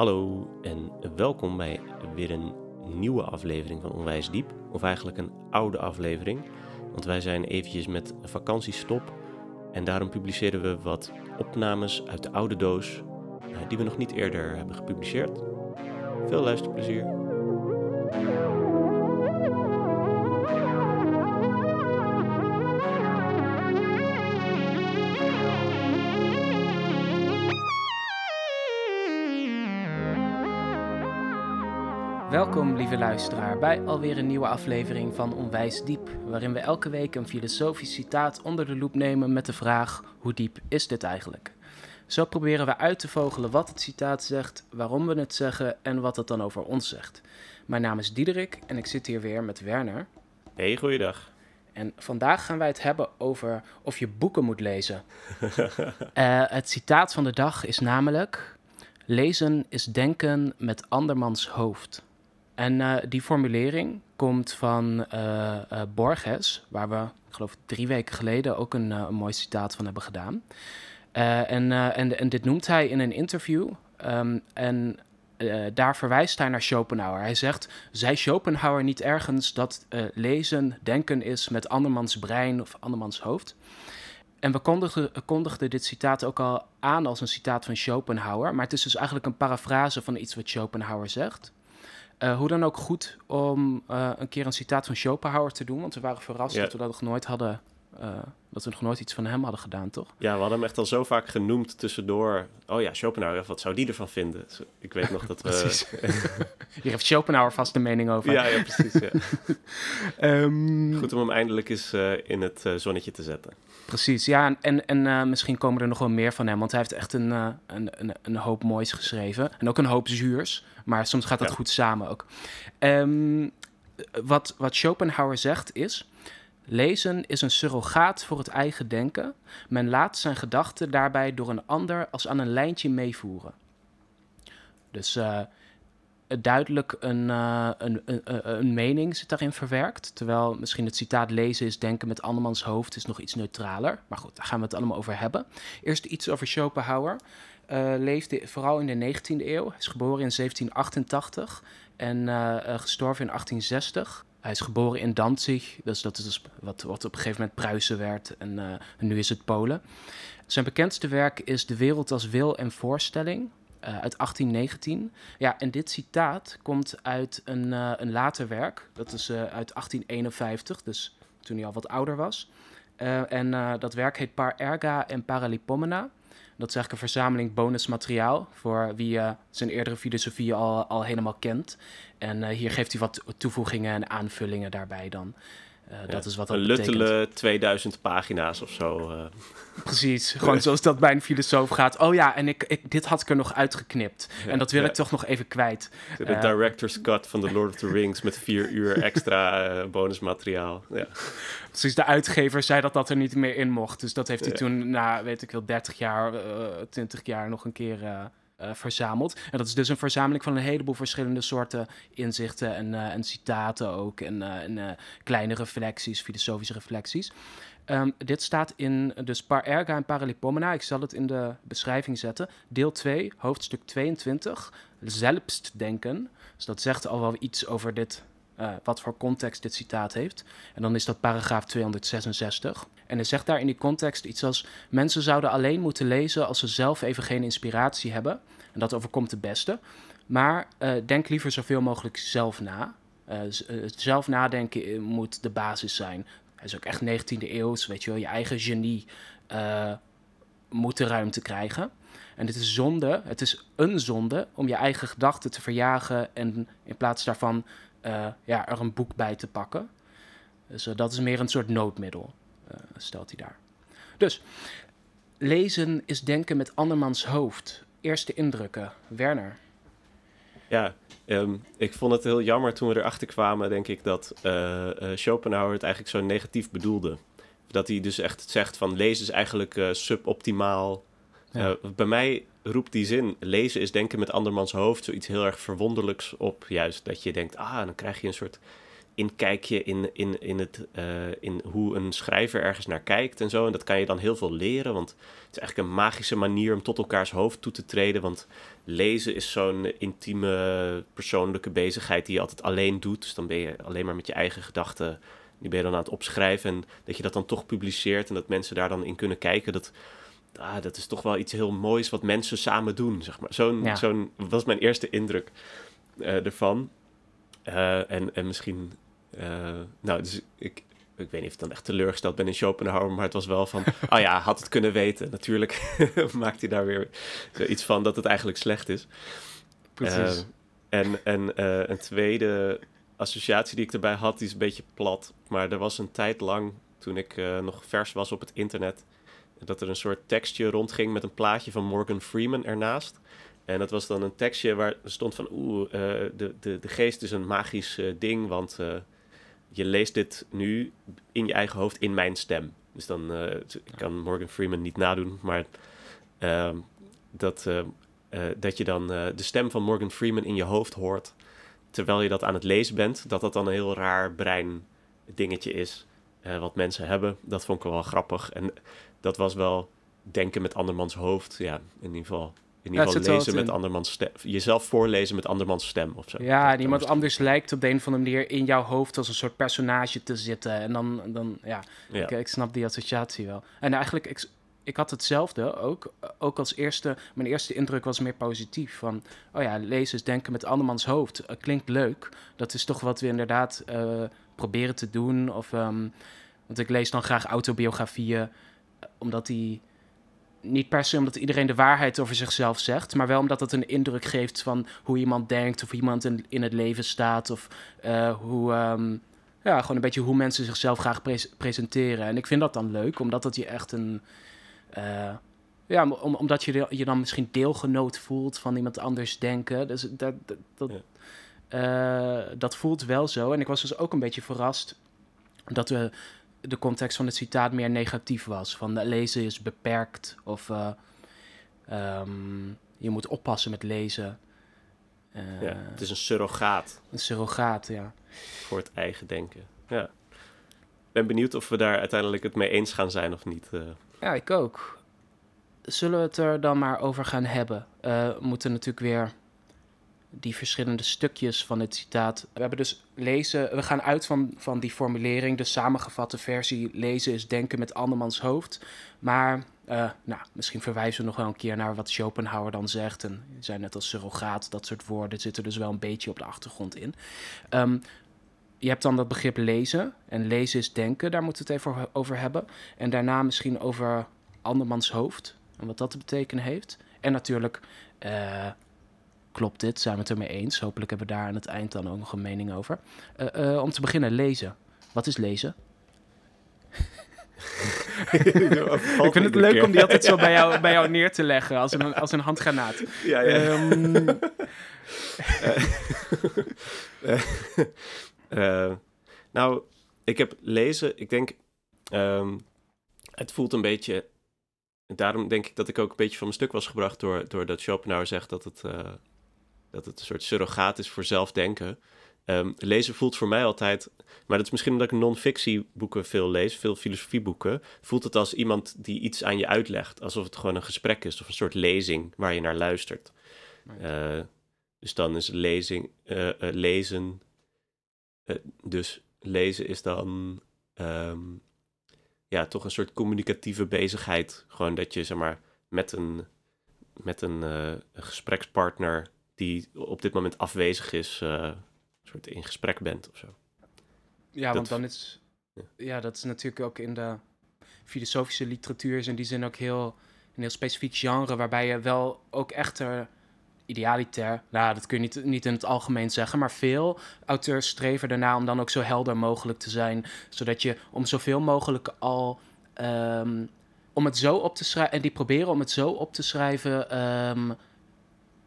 Hallo en welkom bij weer een nieuwe aflevering van Onwijs Diep. Of eigenlijk een oude aflevering, want wij zijn eventjes met vakantiestop. En daarom publiceren we wat opnames uit de oude doos eh, die we nog niet eerder hebben gepubliceerd. Veel luisterplezier. Welkom, lieve luisteraar, bij alweer een nieuwe aflevering van Onwijs Diep, waarin we elke week een filosofisch citaat onder de loep nemen met de vraag: hoe diep is dit eigenlijk? Zo proberen we uit te vogelen wat het citaat zegt, waarom we het zeggen en wat het dan over ons zegt. Mijn naam is Diederik en ik zit hier weer met Werner. Hey, goeiedag. En vandaag gaan wij het hebben over of je boeken moet lezen. Eh, het citaat van de dag is namelijk: Lezen is denken met andermans hoofd. En eh, die formulering komt van eh, eh, Borges, waar we, ik geloof, drie weken geleden ook een, mooi citaat van hebben gedaan. en, en, dit noemt hij in een interview. Ehm, en daar verwijst hij naar Schopenhauer. Hij zegt: Zij Schopenhauer niet ergens dat lezen denken is met andermans brein of andermans hoofd? En we kondigden, kondigden, dit citaat ook al aan als een citaat van Schopenhauer. Maar het is dus eigenlijk een parafrase van iets wat Schopenhauer zegt. Uh, hoe dan ook goed om uh, een keer een citaat van Schopenhauer te doen. Want we waren verrast dat we dat nog nooit hadden. Uh, dat we nog nooit iets van hem hadden gedaan, toch? Ja, we hadden hem echt al zo vaak genoemd tussendoor. Oh ja, Schopenhauer, wat zou die ervan vinden? Ik weet nog dat we... Hier heeft Schopenhauer vast een mening over. Ja, ja precies. Ja. um... Goed om hem eindelijk eens in het zonnetje te zetten. Precies, ja. En, en uh, misschien komen er nog wel meer van hem. Want hij heeft echt een, een, een, een, hoop moois geschreven. En ook een hoop zuurs. Maar soms gaat dat ja. goed samen ook. Um, wat, wat Schopenhauer zegt is... Lezen is een surrogaat voor het eigen denken. Men laat zijn gedachten daarbij door een ander als aan een lijntje meevoeren. Dus uh, duidelijk een, uh, een, een, een, mening zit daarin verwerkt. Terwijl misschien het citaat lezen is denken met andermans hoofd is nog iets neutraler. Maar goed, daar gaan we het allemaal over hebben. Eerst iets over Schopenhauer. Uh, leefde vooral in de 19e eeuw. Hij is geboren in 1788 en gestorven in 1860. Hij is geboren in Danzig, dus dat is dus wat, wat op een gegeven moment Pruisen werd en, uh, en nu is het Polen. Zijn bekendste werk is De wereld als wil en voorstelling, uh, uit 1819. Ja, en dit citaat komt uit een, uh, een later werk. Dat is uit 1851, dus toen hij al wat ouder was. en dat werk heet Par Erga en Paralipomena. Dat is eigenlijk een verzameling bonusmateriaal voor wie zijn eerdere filosofie al, al helemaal kent. En hier geeft hij wat toevoegingen en aanvullingen daarbij dan. Uh, ja, dat is wat dat een luttele 2000 pagina's of zo. Uh. Precies, gewoon zoals dat bij een filosoof gaat. Oh ja, en ik, ik, dit had ik er nog uitgeknipt. Ja, en dat wil ja. ik toch nog even kwijt. De uh, director's cut van The Lord of the Rings met vier uur extra bonusmateriaal. Ja. Precies, de uitgever zei dat dat er niet meer in mocht. Dus dat heeft hij toen na, weet ik wel, 30 jaar, 20 jaar nog een keer uh, verzameld. En dat is dus een verzameling van een heleboel verschillende soorten inzichten en, uh, en citaten ook. En, uh, en kleine reflecties, filosofische reflecties. Um, dit staat in dus Par Erga en Paralipomena. Ik zal het in de beschrijving zetten. Deel 2, hoofdstuk 22. Zelfstdenken. Dus dat zegt al wel iets over dit uh, wat voor context dit citaat heeft. En dan is dat paragraaf 266. En hij zegt daar in die context iets als: Mensen zouden alleen moeten lezen als ze zelf even geen inspiratie hebben. En dat overkomt het beste. Maar uh, denk liever zoveel mogelijk zelf na. Uh, zelf nadenken moet de basis zijn. Hij is ook echt 19e eeuws, weet je wel. Je eigen genie moet de ruimte krijgen. En het is zonde, het is een zonde om je eigen gedachten te verjagen en in plaats daarvan uh, ja, er een boek bij te pakken. Dus uh, dat is meer een soort noodmiddel, uh, stelt hij daar. Dus, lezen is denken met andermans hoofd. Eerste indrukken. Werner. Ja, um, ik vond het heel jammer toen we erachter kwamen, denk ik, dat Schopenhauer het eigenlijk zo negatief bedoelde. Dat hij dus echt zegt van lezen is eigenlijk suboptimaal. Ja. bij mij roept die zin, lezen is denken met andermans hoofd, zoiets heel erg verwonderlijks op. Juist dat je denkt, ah, dan krijg je een soort inkijkje in, in, in, het, uh, in hoe een schrijver ergens naar kijkt en zo. En dat kan je dan heel veel leren, want het is eigenlijk een magische manier om tot elkaars hoofd toe te treden. Want lezen is zo'n intieme, persoonlijke bezigheid die je altijd alleen doet. Dus dan ben je alleen maar met je eigen gedachten, die ben je dan aan het opschrijven. En dat je dat dan toch publiceert en dat mensen daar dan in kunnen kijken, dat... Ah, dat is toch wel iets heel moois wat mensen samen doen, zeg maar. Zo'n, ja. zo'n was mijn eerste indruk uh, ervan. Uh, en, en misschien uh, nou, dus ik, ik weet niet of ik dan echt teleurgesteld ben in Schopenhauer, maar het was wel van, oh ja, had het kunnen weten. Natuurlijk maakt hij daar weer iets van dat het eigenlijk slecht is. Precies. En en een tweede associatie die ik erbij had, die is een beetje plat. Maar er was een tijd lang, toen ik nog vers was op het internet, dat er een soort tekstje rondging met een plaatje van Morgan Freeman ernaast. En dat was dan een tekstje waar stond van, oeh, de, de, de geest is een magisch ding, want je leest dit nu in je eigen hoofd in mijn stem. Dus dan ik kan Morgan Freeman niet nadoen, maar uh, dat, dat je dan de stem van Morgan Freeman in je hoofd hoort terwijl je dat aan het lezen bent, dat dat dan een heel raar brein dingetje is wat mensen hebben. Dat vond ik wel grappig en dat was wel denken met andermans hoofd. Ja, in ieder geval in ieder geval lezen met andermans stem. Jezelf voorlezen met andermans stem of zo. Ja, en iemand anders lijkt op de een of andere manier in jouw hoofd als een soort personage te zitten. En dan, dan ja, Ik, ik, snap die associatie wel. En eigenlijk, ik, ik had hetzelfde ook. Ook als eerste, mijn eerste indruk was meer positief. Van, oh ja, lezen is denken met andermans hoofd. Uh, klinkt leuk. Dat is toch wat we inderdaad uh, proberen te doen. Of, um, want ik lees dan graag autobiografieën, omdat die niet per se omdat iedereen de waarheid over zichzelf zegt, maar wel omdat het een indruk geeft van hoe iemand denkt of iemand in, in het leven staat of uh, hoe, um, ja, gewoon een beetje hoe mensen zichzelf graag presenteren. En ik vind dat dan leuk, omdat dat je echt een, uh, ja, om, omdat je je dan misschien deelgenoot voelt van iemand anders denken. Dus dat, dat, dat, uh, dat voelt wel zo. En ik was dus ook een beetje verrast dat we de context van het citaat meer negatief was. Van lezen is beperkt of uh, um, je moet oppassen met lezen. Uh, ja, het is een surrogaat. Een surrogaat, ja. Voor het eigen denken. Ja. Ik ben benieuwd of we daar uiteindelijk het mee eens gaan zijn of niet. Uh. Ja, ik ook. Zullen we het er dan maar over gaan hebben? we moeten natuurlijk weer die verschillende stukjes van het citaat. We hebben dus lezen, we gaan uit van, van die formulering, de samengevatte versie. Lezen is denken met andermans hoofd. Maar uh, nou, misschien verwijzen we nog wel een keer naar wat Schopenhauer dan zegt. En zei net als surrogaat, dat soort woorden zitten dus wel een beetje op de achtergrond in. Um, je hebt dan dat begrip lezen. En lezen is denken, daar moeten we het even over hebben. En daarna misschien over andermans hoofd en wat dat te betekenen heeft. En natuurlijk uh, klopt dit? Zijn we het ermee eens? Hopelijk hebben we daar aan het eind dan ook nog een mening over. Uh, uh, om te beginnen, lezen. Wat is lezen? ik vind het leuk om die altijd zo bij jou, bij jou neer te leggen als een, als een handgranaat. Ja, ja. Um... uh, nou, ik heb lezen, ik denk, um, het voelt een beetje. Daarom denk ik dat ik ook een beetje van mijn stuk was gebracht door, door dat Schopenhauer zegt dat het dat het een soort surrogaat is voor zelfdenken. Um, lezen voelt voor mij altijd, maar dat is misschien omdat ik non-fictieboeken veel lees, veel filosofieboeken, voelt het als iemand die iets aan je uitlegt, alsof het gewoon een gesprek is of een soort lezing waar je naar luistert. Uh, dus dan is lezing, uh, uh, lezen, dus lezen is dan um, ja, toch een soort communicatieve bezigheid. Gewoon dat je zeg maar met een, met een, een gesprekspartner die op dit moment afwezig is, uh, soort in gesprek bent of zo. Ja, want dan is... Ja. dat is natuurlijk ook in de filosofische literatuur is in die zin ook heel, een heel specifiek genre, waarbij je wel ook echter idealiter, nou, dat kun je niet, niet in het algemeen zeggen, maar veel auteurs streven ernaar om dan ook zo helder mogelijk te zijn, zodat je om zoveel mogelijk al um, om het zo op te schrijven, en die proberen om het zo op te schrijven um,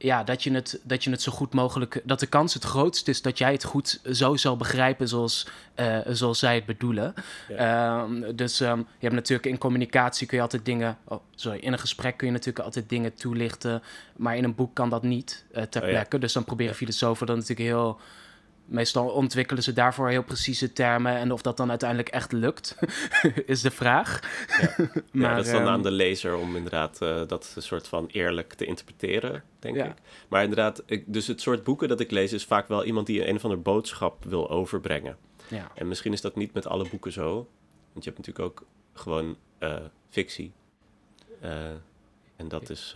ja, dat, je het, dat je het zo goed mogelijk. Dat de kans het grootst is dat jij het goed zo zal begrijpen zoals, uh, zoals zij het bedoelen. Um, dus um, je hebt natuurlijk in communicatie kun je altijd dingen. Oh, sorry, in een gesprek kun je natuurlijk altijd dingen toelichten. Maar in een boek kan dat niet uh, ter oh, plekke. Dus dan proberen filosofen dan natuurlijk heel meestal ontwikkelen ze daarvoor heel precieze termen. En of dat dan uiteindelijk echt lukt, is de vraag. Ja, maar, dat is dan aan ehm, de lezer om inderdaad uh, dat soort van eerlijk te interpreteren, denk ik. Maar inderdaad, ik, dus het soort boeken dat ik lees is vaak wel iemand die een of andere boodschap wil overbrengen. Ja. En misschien is dat niet met alle boeken zo. Want je hebt natuurlijk ook gewoon uh, fictie. Uh, en dat is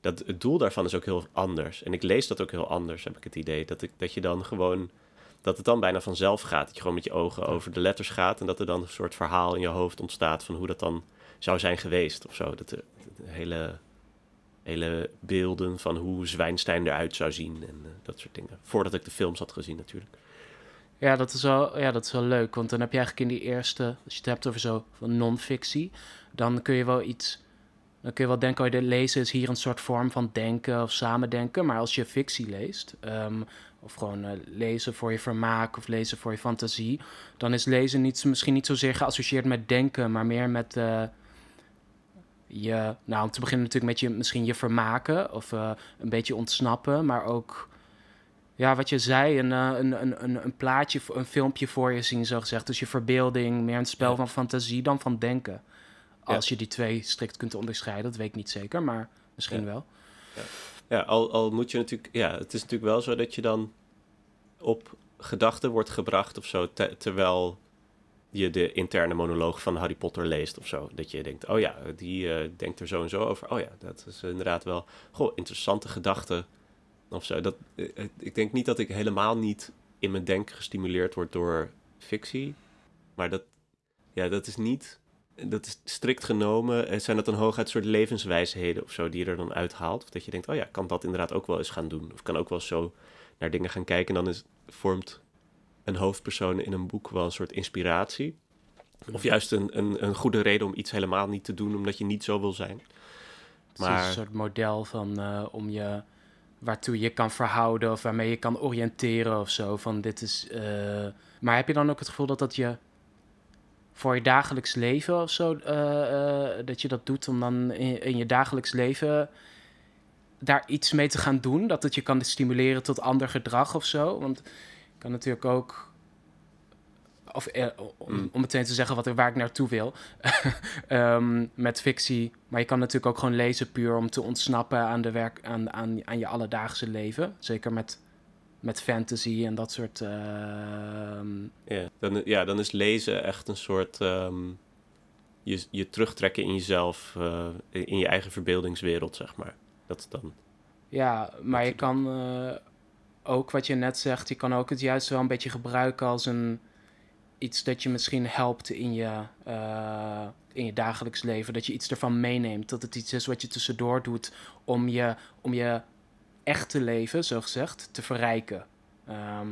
dat het doel daarvan is ook heel anders. En ik lees dat ook heel anders, heb ik het idee. Dat, ik, dat je dan gewoon, dat het dan bijna vanzelf gaat. Dat je gewoon met je ogen over de letters gaat. En dat er dan een soort verhaal in je hoofd ontstaat van hoe dat dan zou zijn geweest of zo. Dat de, hele, hele beelden van hoe Zwijnstein eruit zou zien en uh, dat soort dingen. Voordat ik de films had gezien natuurlijk. Ja dat, is wel, ja, dat is wel leuk. Want dan heb je eigenlijk in die eerste, als je het hebt over zo van non-fictie, dan kun je wel iets dan kun je wel denken, oh, lezen is hier een soort vorm van denken of samendenken. Maar als je fictie leest, um, of gewoon uh, lezen voor je vermaak of lezen voor je fantasie, dan is lezen niet, misschien niet zozeer geassocieerd met denken, maar meer met uh, je, nou om te beginnen natuurlijk met je, misschien je vermaken of uh, een beetje ontsnappen, maar ook, ja, wat je zei, een, een, een, een, een plaatje, een filmpje voor je zien, zo gezegd. Dus je verbeelding, meer een spel van fantasie dan van denken. Als je die twee strikt kunt onderscheiden, dat weet ik niet zeker, maar misschien wel. Ja, ja al, al moet je natuurlijk, ja, het is natuurlijk wel zo dat je dan op gedachten wordt gebracht of zo, terwijl je de interne monoloog van Harry Potter leest of zo. Dat je denkt, oh ja, die uh, denkt er zo en zo over. Oh ja, dat is inderdaad wel, goh, interessante gedachten of zo. Dat, uh, ik denk niet dat ik helemaal niet in mijn denken gestimuleerd word door fictie. Maar dat, ja, dat is niet dat is strikt genomen, eh, zijn dat dan hooguit soort levenswijsheden of zo die je er dan uithaalt? Of dat je denkt, oh ja, kan dat inderdaad ook wel eens gaan doen? Of kan ook wel zo naar dingen gaan kijken en dan is, vormt een hoofdpersoon in een boek wel een soort inspiratie. Of juist een, een, een goede reden om iets helemaal niet te doen, omdat je niet zo wil zijn. Maar... Het is een soort model van uh, om je waartoe je kan verhouden of waarmee je kan oriënteren of zo. Van dit is. Uh... Maar heb je dan ook het gevoel dat dat je voor je dagelijks leven of zo, uh, dat je dat doet om dan in, in, je dagelijks leven daar iets mee te gaan doen. Dat het je kan stimuleren tot ander gedrag of zo. Want kan natuurlijk ook, of eh, om, mm. om, meteen te zeggen wat, waar ik naartoe wil, um, met fictie. Maar je kan natuurlijk ook gewoon lezen puur om te ontsnappen aan, de werk, aan, aan, aan je alledaagse leven. Zeker met met fantasy en dat soort. Ehm, ja, dan, ja, dan is lezen echt een soort. Ehm, je, je terugtrekken in jezelf, uh, in je eigen verbeeldingswereld, zeg maar. Dat dan. Ja, maar je kan uh, ook wat je net zegt, je kan ook het juist wel een beetje gebruiken als een iets dat je misschien helpt in je, uh, in je dagelijks leven. Dat je iets ervan meeneemt. Dat het iets is wat je tussendoor doet om je, om je echte leven, zo gezegd, te verrijken. Ehm,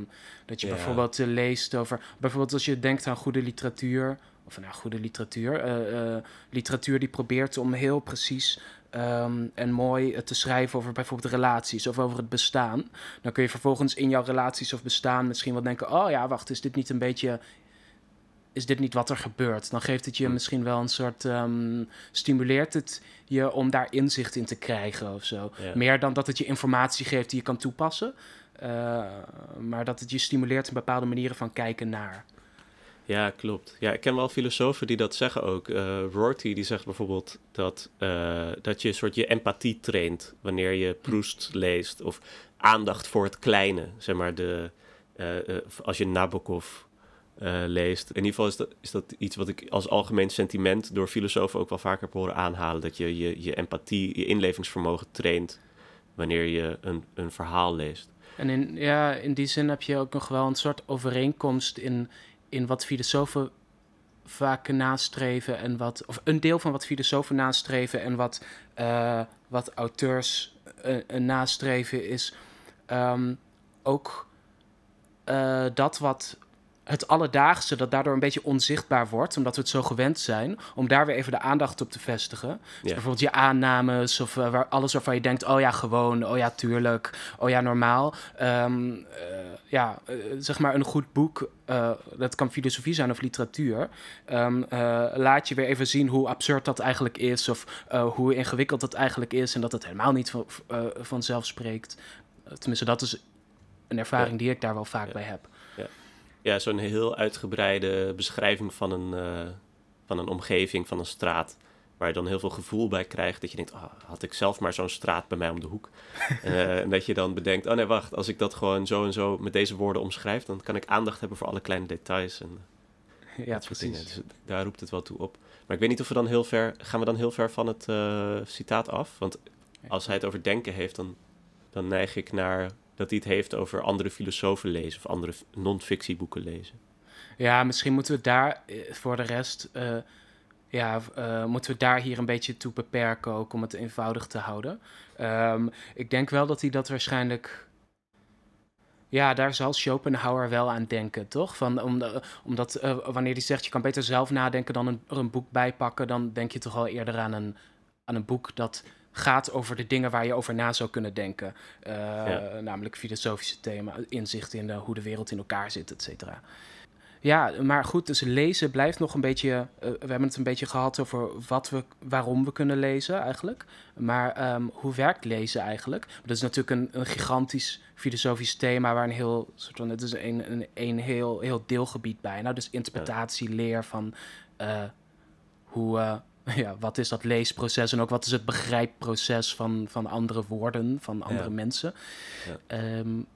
dat je bijvoorbeeld uh, leest over, bijvoorbeeld als je denkt aan goede literatuur, of nou, goede literatuur, uh, literatuur die probeert om heel precies ehm, en mooi te schrijven over bijvoorbeeld relaties of over het bestaan. Dan kun je vervolgens in jouw relaties of bestaan misschien wel denken: oh ja, wacht, is dit niet een beetje is dit niet wat er gebeurt? Dan geeft het je hm. misschien wel een soort. Um, stimuleert het je om daar inzicht in te krijgen of zo. Meer dan dat het je informatie geeft die je kan toepassen. Uh, maar dat het je stimuleert in bepaalde manieren van kijken naar. Ja, klopt. Ja, ik ken wel filosofen die dat zeggen ook. Uh, Rorty die zegt bijvoorbeeld dat, uh, dat je een soort je empathie traint wanneer je Proust leest. Of aandacht voor het kleine. Zeg maar, de, als je Nabokov uh, leest. In ieder geval is dat, is dat iets wat ik als algemeen sentiment door filosofen ook wel vaker heb horen aanhalen. Dat je je, je empathie, je inlevingsvermogen traint wanneer je een, een verhaal leest. En in, ja, in die zin heb je ook nog wel een soort overeenkomst in, in wat filosofen vaak nastreven en wat, of een deel van wat filosofen nastreven en wat, uh, wat auteurs uh, nastreven is um, ook dat wat het alledaagse dat daardoor een beetje onzichtbaar wordt, omdat we het zo gewend zijn, om daar weer even de aandacht op te vestigen. Dus bijvoorbeeld je aannames of uh, waar, alles waarvan je denkt, oh ja, gewoon, oh ja, tuurlijk, oh ja, normaal. Um, uh, ja, uh, zeg maar een goed boek, dat kan filosofie zijn of literatuur, um, laat je weer even zien hoe absurd dat eigenlijk is of hoe ingewikkeld dat eigenlijk is en dat het helemaal niet van, vanzelf spreekt. Tenminste, dat is een ervaring die ik daar wel vaak bij heb. Ja, zo'n heel uitgebreide beschrijving van een, uh, van een omgeving, van een straat. Waar je dan heel veel gevoel bij krijgt. Dat je denkt, oh, had ik zelf maar zo'n straat bij mij om de hoek. uh, en dat je dan bedenkt, oh nee, wacht. Als ik dat gewoon zo en zo met deze woorden omschrijf... dan kan ik aandacht hebben voor alle kleine details. En, ja, precies. Dus daar roept het wel toe op. Maar ik weet niet of we dan heel ver... Gaan we dan heel ver van het uh, citaat af? Want als hij het over denken heeft, dan, dan neig ik naar dat hij het heeft over andere filosofen lezen of andere non-fictieboeken lezen. Ja, misschien moeten we daar eh, voor de rest, uh, ja, uh, moeten we daar hier een beetje toe beperken ook om het eenvoudig te houden. Um, ik denk wel dat hij dat waarschijnlijk. Ja, daar zal Schopenhauer wel aan denken, toch? Van, om, omdat wanneer hij zegt je kan beter zelf nadenken dan een, er een boek bij pakken, dan denk je toch al eerder aan een, aan een boek dat gaat over de dingen waar je over na zou kunnen denken. Uh, Namelijk filosofische thema's, inzicht in de, hoe de wereld in elkaar zit, et cetera. Ja, maar goed, dus lezen blijft nog een beetje. Uh, we hebben het een beetje gehad over wat we, waarom we kunnen lezen eigenlijk. Maar um, hoe werkt lezen eigenlijk? Dat is natuurlijk een, een, gigantisch filosofisch thema waar een heel soort van. Het is een, een, een heel, heel deelgebied bijna. Dus interpretatie, leer van uh, hoe ja, wat is dat leesproces en ook wat is het begrijpproces van, van andere woorden, van andere mensen. Ja. Um,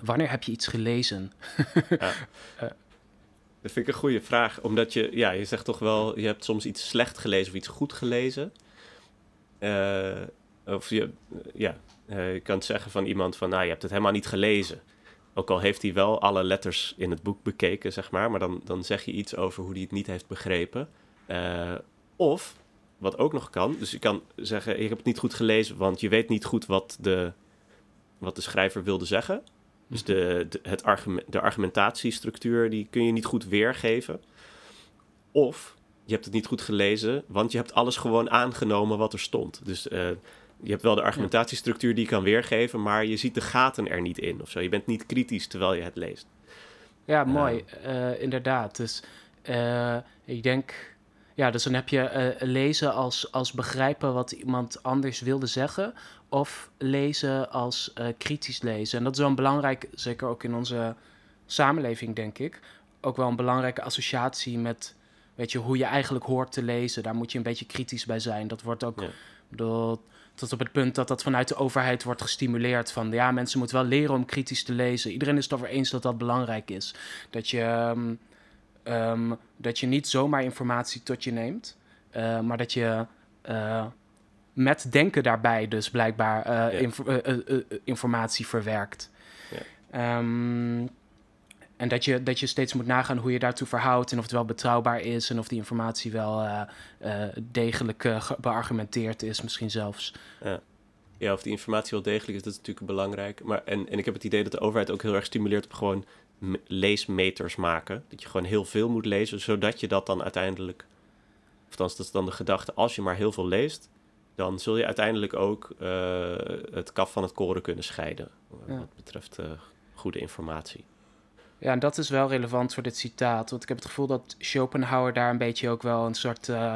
wanneer heb je iets gelezen? ja. uh, dat vind ik een goede vraag, omdat je, ja, je zegt toch wel, je hebt soms iets slecht gelezen of iets goed gelezen. Uh, of je, ja, uh, je kan zeggen van iemand van, nou, je hebt het helemaal niet gelezen. Ook al heeft hij wel alle letters in het boek bekeken, zeg maar, maar dan, dan zeg je iets over hoe hij het niet heeft begrepen. Of, wat ook nog kan, dus je kan zeggen, ik heb het niet goed gelezen, want je weet niet goed wat de, wat de schrijver wilde zeggen. Dus de, de, het argument, de argumentatiestructuur, die kun je niet goed weergeven. Of je hebt het niet goed gelezen, want je hebt alles gewoon aangenomen wat er stond. Dus uh, je hebt wel de argumentatiestructuur die je kan weergeven, maar je ziet de gaten er niet in of zo. Je bent niet kritisch terwijl je het leest. Ja, mooi. Uh, inderdaad. Dus ik denk ja, dus dan heb je uh, lezen als, als begrijpen wat iemand anders wilde zeggen. Of lezen als uh, kritisch lezen. En dat is wel een belangrijk, zeker ook in onze samenleving, denk ik. Ook wel een belangrijke associatie met, weet je, hoe je eigenlijk hoort te lezen. Daar moet je een beetje kritisch bij zijn. Dat wordt ook ja. tot op het punt dat dat vanuit de overheid wordt gestimuleerd. Van ja, mensen moeten wel leren om kritisch te lezen. Iedereen is het over eens dat dat belangrijk is. Dat je. Um, Um, dat je niet zomaar informatie tot je neemt, uh, maar dat je uh, met denken daarbij dus blijkbaar uh, ja. inf informatie verwerkt. Ja. Um, en dat je, dat je steeds moet nagaan hoe je daartoe verhoudt en of het wel betrouwbaar is en of die informatie wel degelijk beargumenteerd is, misschien zelfs. Ja. ja, of die informatie wel degelijk is, dat is natuurlijk belangrijk. Maar, en, en ik heb het idee dat de overheid ook heel erg stimuleert op gewoon leesmeters maken. Dat je gewoon heel veel moet lezen, zodat je dat dan uiteindelijk. Of dat is dan de gedachte. Als je maar heel veel leest, dan zul je uiteindelijk ook uh, het kaf van het koren kunnen scheiden. Ja. Wat betreft uh, goede informatie. Ja, en dat is wel relevant voor dit citaat. Want ik heb het gevoel dat Schopenhauer daar een beetje ook wel een soort. Uh,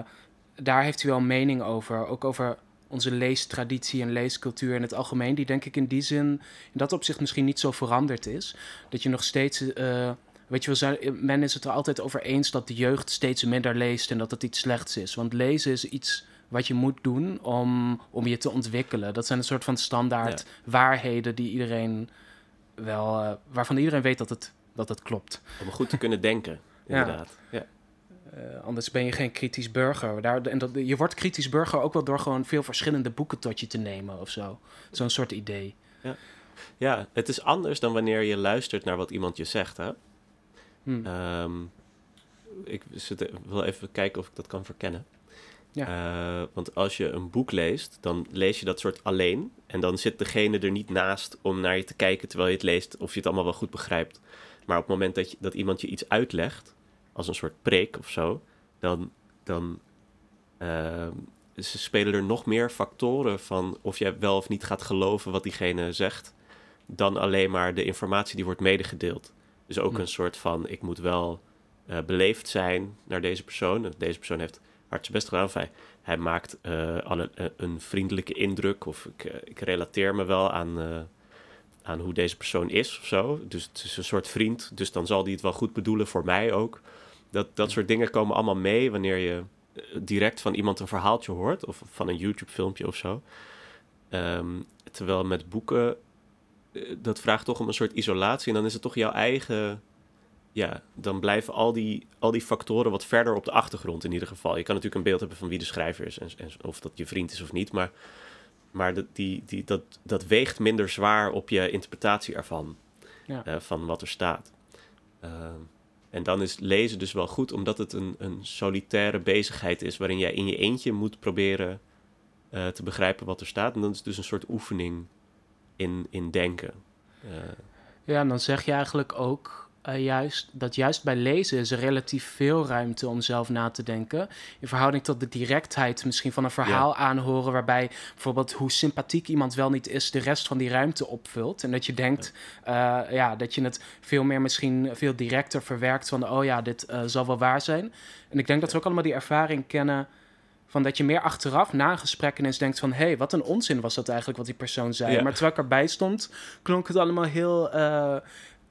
daar heeft hij wel een mening over. Ook over onze leestraditie en leescultuur in het algemeen, die denk ik in die zin, in dat opzicht misschien niet zo veranderd is. Dat je nog steeds, uh, weet je wel, zijn, men is het er altijd over eens dat de jeugd steeds minder leest en dat het iets slechts is. Want lezen is iets wat je moet doen om, om je te ontwikkelen. Dat zijn een soort van standaard waarheden die iedereen wel, uh, waarvan iedereen weet dat het, dat het klopt. Om goed te kunnen denken, inderdaad. ja. ja. Uh, anders ben je geen kritisch burger. Daar, en dat, je wordt kritisch burger ook wel door gewoon veel verschillende boeken tot je te nemen of zo. Zo'n soort idee. Ja. ja, het is anders dan wanneer je luistert naar wat iemand je zegt. Hè? Hmm. Um, ik wil even kijken of ik dat kan verkennen. Ja. Uh, want als je een boek leest, dan lees je dat soort alleen. En dan zit degene er niet naast om naar je te kijken terwijl je het leest, of je het allemaal wel goed begrijpt. Maar op het moment dat, je, dat iemand je iets uitlegt, als een soort preek of zo, dan, dan uh, ze spelen er nog meer factoren van of jij wel of niet gaat geloven wat diegene zegt, dan alleen maar de informatie die wordt medegedeeld. Dus ook hm. een soort van, ik moet wel uh, beleefd zijn naar deze persoon. Deze persoon heeft hard zijn best gedaan. Of hij, hij maakt uh, een vriendelijke indruk of ik, ik relateer me wel aan aan hoe deze persoon is of zo. Dus het is een soort vriend, dus dan zal die het wel goed bedoelen voor mij ook. Dat, dat soort dingen komen allemaal mee wanneer je eh, direct van iemand een verhaaltje hoort, of van een YouTube-filmpje of zo. Ehm, terwijl met boeken, eh, dat vraagt toch om een soort isolatie. En dan is het toch jouw eigen. Ja, dan blijven al die, al die factoren wat verder op de achtergrond in ieder geval. Je kan natuurlijk een beeld hebben van wie de schrijver is en, en of dat je vriend is of niet. Maar, maar dat, die, die, dat, dat weegt minder zwaar op je interpretatie ervan. Ja. Uh, van wat er staat. Ehm, en dan is lezen dus wel goed, omdat het een, een solitaire bezigheid is waarin jij in je eentje moet proberen uh, te begrijpen wat er staat. En dan is dus een soort oefening in, in denken. Uh, ja, en dan zeg je eigenlijk ook uh, juist dat juist bij lezen is er relatief veel ruimte om zelf na te denken. In verhouding tot de directheid misschien van een verhaal ja. aanhoren, waarbij bijvoorbeeld hoe sympathiek iemand wel niet is, de rest van die ruimte opvult. En dat je denkt ja. Uh, ja dat je het veel meer misschien veel directer verwerkt van, oh ja, dit uh, zal wel waar zijn. En ik denk dat we ook allemaal die ervaring kennen van dat je meer achteraf na een gesprek ineens denkt van... hé, hey, wat een onzin was dat eigenlijk wat die persoon zei. Ja. Maar terwijl ik erbij stond, klonk het allemaal heel,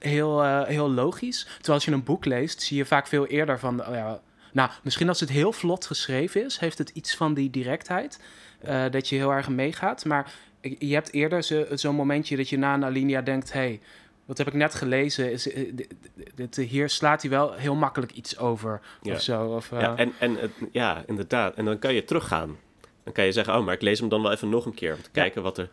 heel, uh, heel logisch. Terwijl als je een boek leest, zie je vaak veel eerder van... Oh ja, nou, misschien als het heel vlot geschreven is, heeft het iets van die directheid. Uh, dat je heel erg meegaat. Maar je hebt eerder zo'n zo momentje dat je na een alinea denkt... hé, hey, wat heb ik net gelezen, is, dit, hier slaat hij wel heel makkelijk iets over ja. of zo. Of, uh... ja, en, en, ja, inderdaad. En dan kan je teruggaan. Dan kan je zeggen, oh, maar ik lees hem dan wel even nog een keer... om te kijken wat, er,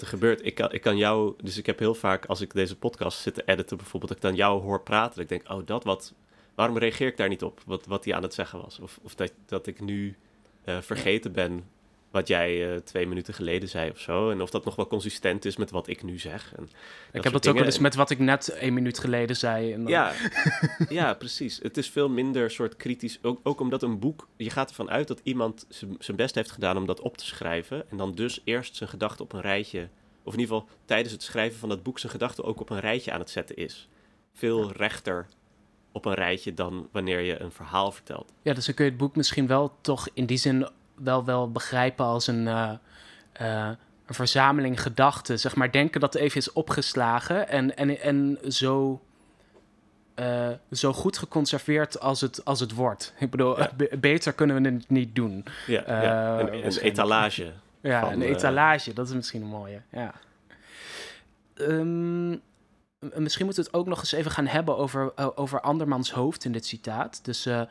wat gebeurt. Ik kan, ik kan jou... Dus ik heb heel vaak, als ik deze podcast zit te editen bijvoorbeeld... dat ik dan jou hoor praten, dat ik denk, oh, dat wat... Waarom reageer ik daar niet op, wat, wat hij aan het zeggen was? Of, of dat, dat ik nu uh, vergeten ben wat jij uh, twee minuten geleden zei of zo. En of dat nog wel consistent is met wat ik nu zeg. En ik heb het ook wel eens met wat ik net één minuut geleden zei. En dan... ja, ja, precies. Het is veel minder soort kritisch. Ook, ook omdat een boek, je gaat ervan uit dat iemand zijn best heeft gedaan om dat op te schrijven. En dan dus eerst zijn gedachten op een rijtje, of in ieder geval tijdens het schrijven van dat boek zijn gedachten ook op een rijtje aan het zetten is. Veel rechter op een rijtje dan wanneer je een verhaal vertelt. Ja, dus dan kun je het boek misschien wel toch in die zin wel, wel begrijpen als een, uh, uh, een verzameling gedachten. Zeg maar, denken dat het even is opgeslagen en, en, en zo, uh, zo goed geconserveerd als het, als het wordt. Ik bedoel, ja. beter kunnen we het niet doen. Ja, ja. Een, een, etalage. Ja, van, een etalage, dat is misschien een mooie. Ja. Um, misschien moeten we het ook nog eens even gaan hebben over, over andermans hoofd in dit citaat. Dus ja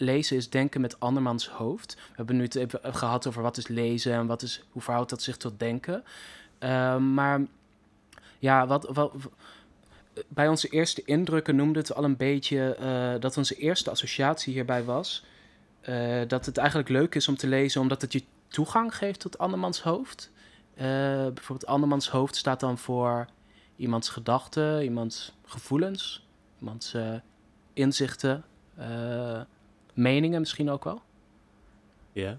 lezen is denken met andermans hoofd. We hebben nu het even gehad over wat is lezen en wat is, hoe verhoudt dat zich tot denken. Uh, maar ja, wat, wat, bij onze eerste indrukken noemde het al een beetje uh, dat onze eerste associatie hierbij was. Uh, dat het eigenlijk leuk is om te lezen omdat het je toegang geeft tot andermans hoofd. Uh, bijvoorbeeld andermans hoofd staat dan voor iemands gedachten, iemands gevoelens, iemands inzichten meningen misschien ook wel. Ja.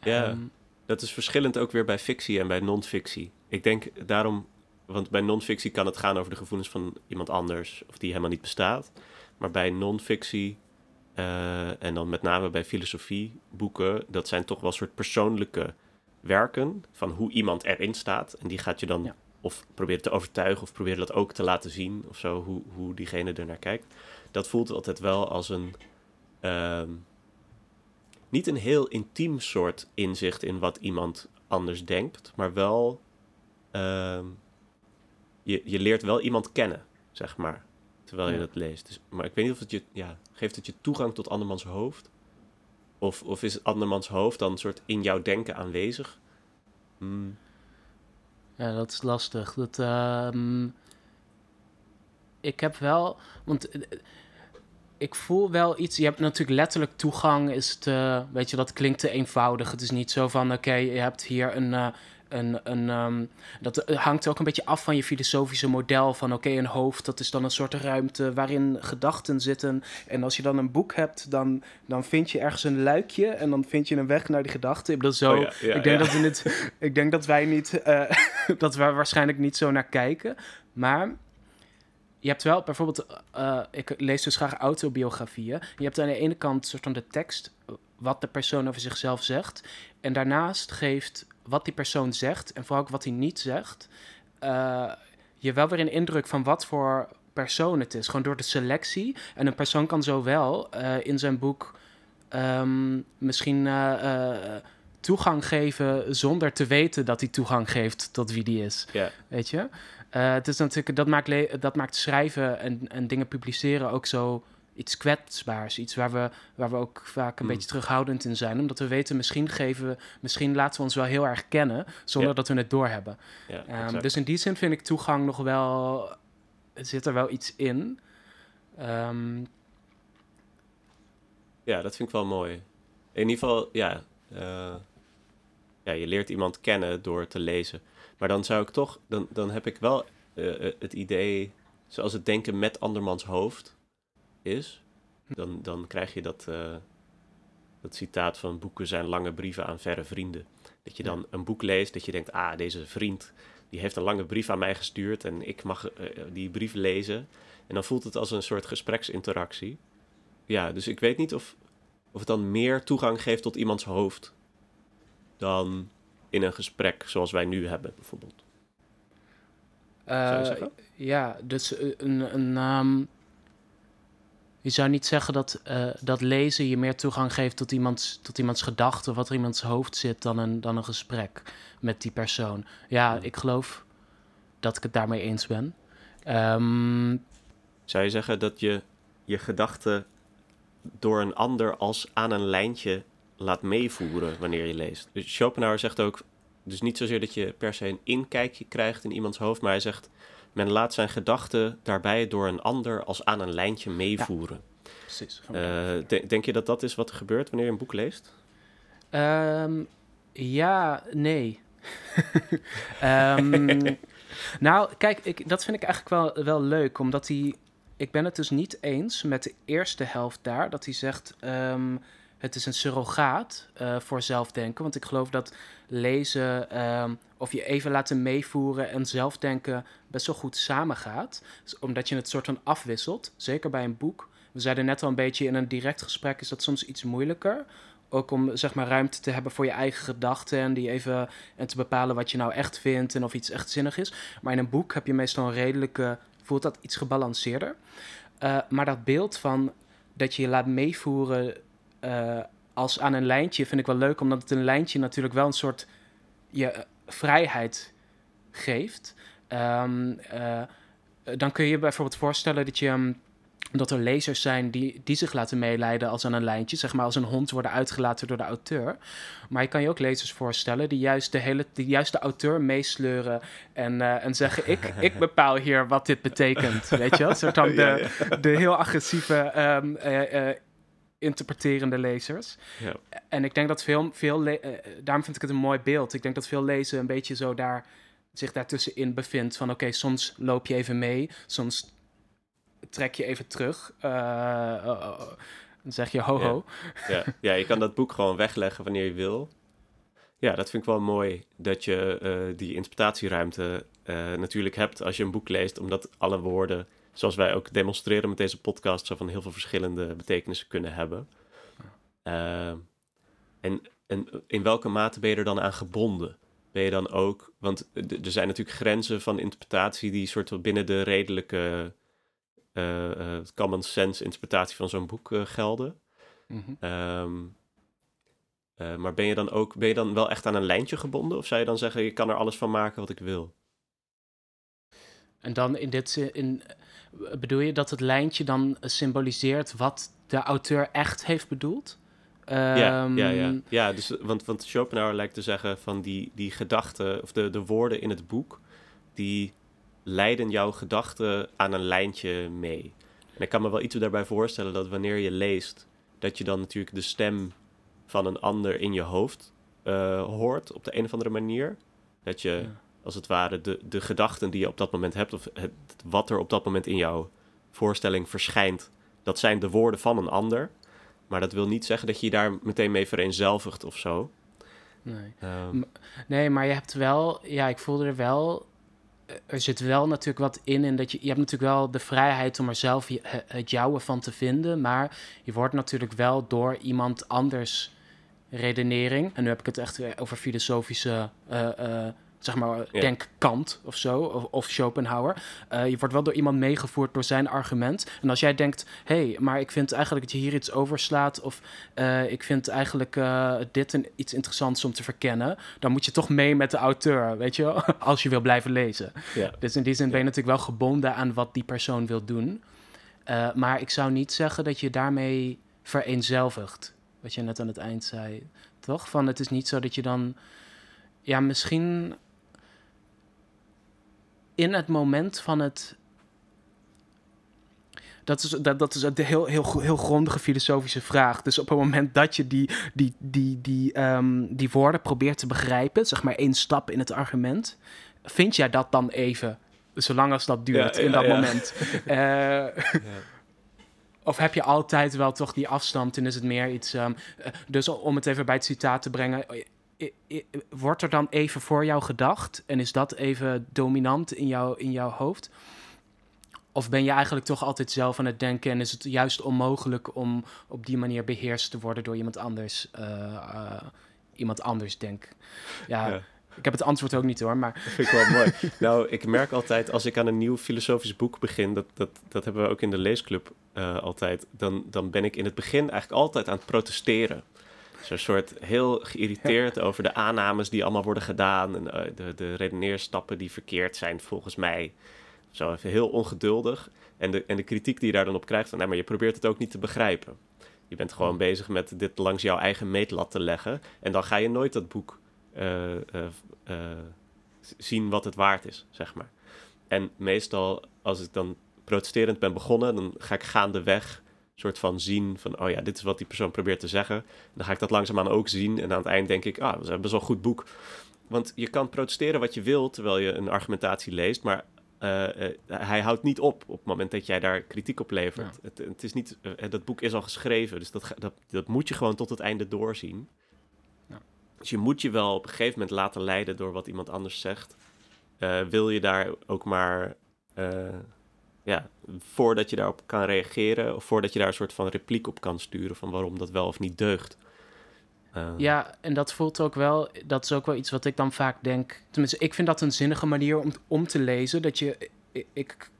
Ja, um, dat is verschillend ook weer bij fictie en bij non-fictie. Ik denk daarom, want bij non-fictie kan het gaan over de gevoelens van iemand anders of die helemaal niet bestaat. Maar bij non-fictie uh, en dan met name bij filosofieboeken, dat zijn toch wel soort persoonlijke werken van hoe iemand erin staat. En die gaat je dan ja. of proberen te overtuigen of proberen dat ook te laten zien of zo, hoe, hoe diegene er naar kijkt. Dat voelt altijd wel als een um, niet een heel intiem soort inzicht in wat iemand anders denkt, maar wel. Um, je, je leert wel iemand kennen, zeg maar, terwijl je dat leest. Dus, maar ik weet niet of het je. Ja, geeft het je toegang tot andermans hoofd? Of, of is andermans hoofd dan een soort in jouw denken aanwezig? Hmm. Ja, dat is lastig. Dat, um, ik heb wel. Want ik voel wel iets. Je hebt natuurlijk letterlijk toegang. Is te, weet je, dat klinkt te eenvoudig. Het is niet zo van: oké, okay, je hebt hier een. Uh, een, een um, dat hangt ook een beetje af van je filosofische model. Van oké, okay, een hoofd, dat is dan een soort ruimte waarin gedachten zitten. En als je dan een boek hebt, dan, dan vind je ergens een luikje. En dan vind je een weg naar die gedachten. Ik bedoel, zo. Oh ja, ja, ik, denk ja. dat we niet, ik denk dat wij niet. Uh, dat we waarschijnlijk niet zo naar kijken. Maar je hebt wel bijvoorbeeld, uh, ik lees dus graag autobiografieën. Je hebt aan de ene kant soort van de tekst, wat de persoon over zichzelf zegt. En daarnaast geeft wat die persoon zegt, en vooral ook wat hij niet zegt, eh, je wel weer een indruk van wat voor persoon het is. Gewoon door de selectie. En een persoon kan zowel uh, in zijn boek um, misschien toegang geven zonder te weten dat hij toegang geeft tot wie die is. Weet je? Uh, het is natuurlijk, dat maakt, dat maakt schrijven en, en dingen publiceren ook zo iets kwetsbaars. Iets waar we, waar we ook vaak een hmm. beetje terughoudend in zijn. Omdat we weten, misschien geven we, misschien laten we ons wel heel erg kennen zonder dat we het doorhebben. Ja, um, dus in die zin vind ik toegang nog wel. Zit er wel iets in. Um, ja, dat vind ik wel mooi. In ieder geval, ja. Uh, ja, je leert iemand kennen door te lezen. Maar dan zou ik toch, dan, dan heb ik wel uh, het idee, zoals het denken met andermans hoofd is, dan, dan krijg je dat, uh, dat citaat van boeken zijn lange brieven aan verre vrienden. Dat je dan een boek leest, dat je denkt, ah, deze vriend, die heeft een lange brief aan mij gestuurd en ik mag uh, die brief lezen. En dan voelt het als een soort gespreksinteractie. Ja, dus ik weet niet of, of het dan meer toegang geeft tot iemands hoofd dan in een gesprek zoals wij nu hebben, bijvoorbeeld. Uh, ja, dus een, een um, je zou niet zeggen dat, uh, dat lezen je meer toegang geeft tot iemands, tot iemands gedachten, wat er in iemands hoofd zit, dan een, dan een gesprek met die persoon. Ja, ik geloof dat ik het daarmee eens ben. Um, zou je zeggen dat je je gedachten door een ander als aan een lijntje laat meevoeren wanneer je leest. Dus Schopenhauer zegt ook, dus niet zozeer dat je per se een inkijkje krijgt in iemands hoofd, maar hij zegt, men laat zijn gedachten daarbij door een ander als aan een lijntje meevoeren. Ja, precies. Uh, denk je dat dat is wat er gebeurt wanneer je een boek leest? Um, ja, nee. um, nou, kijk, ik, dat vind ik eigenlijk wel, wel leuk, omdat hij... Ik ben het dus niet eens met de eerste helft daar, dat hij zegt... Um, het is een surrogaat uh, voor zelfdenken. Want ik geloof dat lezen uh, of je even laten meevoeren en zelfdenken best wel goed samengaat. Dus omdat je het soort van afwisselt, zeker bij een boek. We zeiden net al een beetje in een direct gesprek is dat soms iets moeilijker. Ook om zeg maar ruimte te hebben voor je eigen gedachten en die even en te bepalen wat je nou echt vindt en of iets echt zinnig is. Maar in een boek heb je meestal een redelijke, voelt dat iets gebalanceerder. Uh, maar dat beeld van dat je je laat meevoeren uh, als aan een lijntje vind ik wel leuk, omdat het een lijntje natuurlijk wel een soort je, uh, vrijheid geeft. Um, uh, dan kun je je bijvoorbeeld voorstellen dat je. Um, dat er lezers zijn die, die zich laten meeleiden als aan een lijntje, zeg maar als een hond worden uitgelaten door de auteur. Maar je kan je ook lezers voorstellen die juist de, hele, die juist de auteur meesleuren en, uh, en zeggen: ik, ik bepaal hier wat dit betekent. Weet je wel? Soort dan de, de heel agressieve um, uh, interpreterende lezers. Ja. En ik denk dat veel, veel uh, daarom vind ik het een mooi beeld. Ik denk dat veel lezen een beetje zo daar, zich daartussenin bevindt. Van oké, soms loop je even mee, soms trek je even terug. Uh, dan zeg je ho ho. Ja. ja. Ja. je kan dat boek gewoon wegleggen wanneer je wil. Ja, dat vind ik wel mooi dat je die interpretatieruimte natuurlijk hebt als je een boek leest, omdat alle woorden zoals wij ook demonstreren met deze podcast, zo van heel veel verschillende betekenissen kunnen hebben. Uh, en, en in welke mate ben je er dan aan gebonden? Ben je dan ook, want er zijn natuurlijk grenzen van interpretatie die soort binnen de redelijke uh, uh, common sense interpretatie van zo'n boek gelden. Mm -hmm. um, maar ben je dan ook, ben je dan wel echt aan een lijntje gebonden? Of zou je dan zeggen, je kan er alles van maken wat ik wil? En dan in dit in, bedoel je dat het lijntje dan symboliseert wat de auteur echt heeft bedoeld? Ja, ja, ja. Ehm, ja dus, want, want Schopenhauer lijkt te zeggen van die, die gedachten, of de, de woorden in het boek, die leiden jouw gedachten aan een lijntje mee. En ik kan me wel iets daarbij voorstellen dat wanneer je leest, dat je dan natuurlijk de stem van een ander in je hoofd uh, hoort op de een of andere manier. Dat je als het ware de, de gedachten die je op dat moment hebt, of het, wat er op dat moment in jouw voorstelling verschijnt, dat zijn de woorden van een ander. Maar dat wil niet zeggen dat je je daar meteen mee vereenzelvigt of zo. Nee. Um, nee, maar je hebt wel, ja, ik voelde er wel, er zit wel natuurlijk wat in, in dat je, je hebt natuurlijk wel de vrijheid om er zelf het jouwe van te vinden, maar je wordt natuurlijk wel door iemand anders redenering, en nu heb ik het echt over filosofische uh, uh, zeg maar, denk Kant of zo, of, of Schopenhauer. Uh, je wordt wel door iemand meegevoerd door zijn argument. En als jij denkt, hé, hey, maar ik vind eigenlijk dat je hier iets overslaat, of uh, ik vind eigenlijk uh, dit een, iets interessants om te verkennen, dan moet je toch mee met de auteur, weet je, als je wil blijven lezen. Ja. Dus in die zin ben je natuurlijk wel gebonden aan wat die persoon wil doen. maar ik zou niet zeggen dat je daarmee vereenzelvigt. Wat je net aan het eind zei, toch? Van het is niet zo dat je dan. Ja, misschien in het moment van het. Dat is, dat, dat is een heel, heel, heel grondige filosofische vraag. Dus op het moment dat je die, die, die, die, um, die woorden probeert te begrijpen, zeg maar één stap in het argument, vind jij dat dan even, zolang als dat duurt in dat moment? Uh, of heb je altijd wel toch die afstand en is het meer iets... Um, dus om het even bij het citaat te brengen... Wordt er dan even voor jou gedacht en is dat even dominant in, jou, in jouw hoofd? Of ben je eigenlijk toch altijd zelf aan het denken en is het juist onmogelijk om op die manier beheerst te worden door iemand anders? Uh, uh, iemand anders denk. Ja, ik heb het antwoord ook niet hoor, maar... Dat vind ik wel mooi. Nou, ik merk altijd als ik aan een nieuw filosofisch boek begin... dat, dat, dat hebben we ook in de leesclub uh, altijd... Dan, dan ben ik in het begin eigenlijk altijd aan het protesteren. Zo'n soort heel geïrriteerd over de aannames die allemaal worden gedaan... en uh, de, de redeneerstappen die verkeerd zijn volgens mij. Zo even heel ongeduldig. En de, en de kritiek die je daar dan op krijgt... van, nee, maar je probeert het ook niet te begrijpen. Je bent gewoon bezig met dit langs jouw eigen meetlat te leggen... en dan ga je nooit dat boek uh, uh, zien wat het waard is, zeg maar. En meestal, als ik dan protesterend ben begonnen, dan ga ik gaandeweg soort van zien van, oh ja, dit is wat die persoon probeert te zeggen. dan ga ik dat langzaamaan ook zien. En aan het eind denk ik, ah, dat is best wel een goed boek. Want je kan protesteren wat je wilt terwijl je een argumentatie leest, maar uh, uh, hij houdt niet op op het moment dat jij daar kritiek op levert. Het, het, is niet, uh, dat boek is al geschreven, dus dat, dat, dat moet je gewoon tot het einde doorzien. Dus je moet je wel op een gegeven moment laten leiden door wat iemand anders zegt. Wil je daar ook maar, ja, voordat je daarop kan reageren, of voordat je daar een soort van repliek op kan sturen van waarom dat wel of niet deugt. Uh. Ja, en dat voelt ook wel, dat is ook wel iets wat ik dan vaak denk. Tenminste, ik vind dat een zinnige manier om, om te lezen. Dat je, ik, ik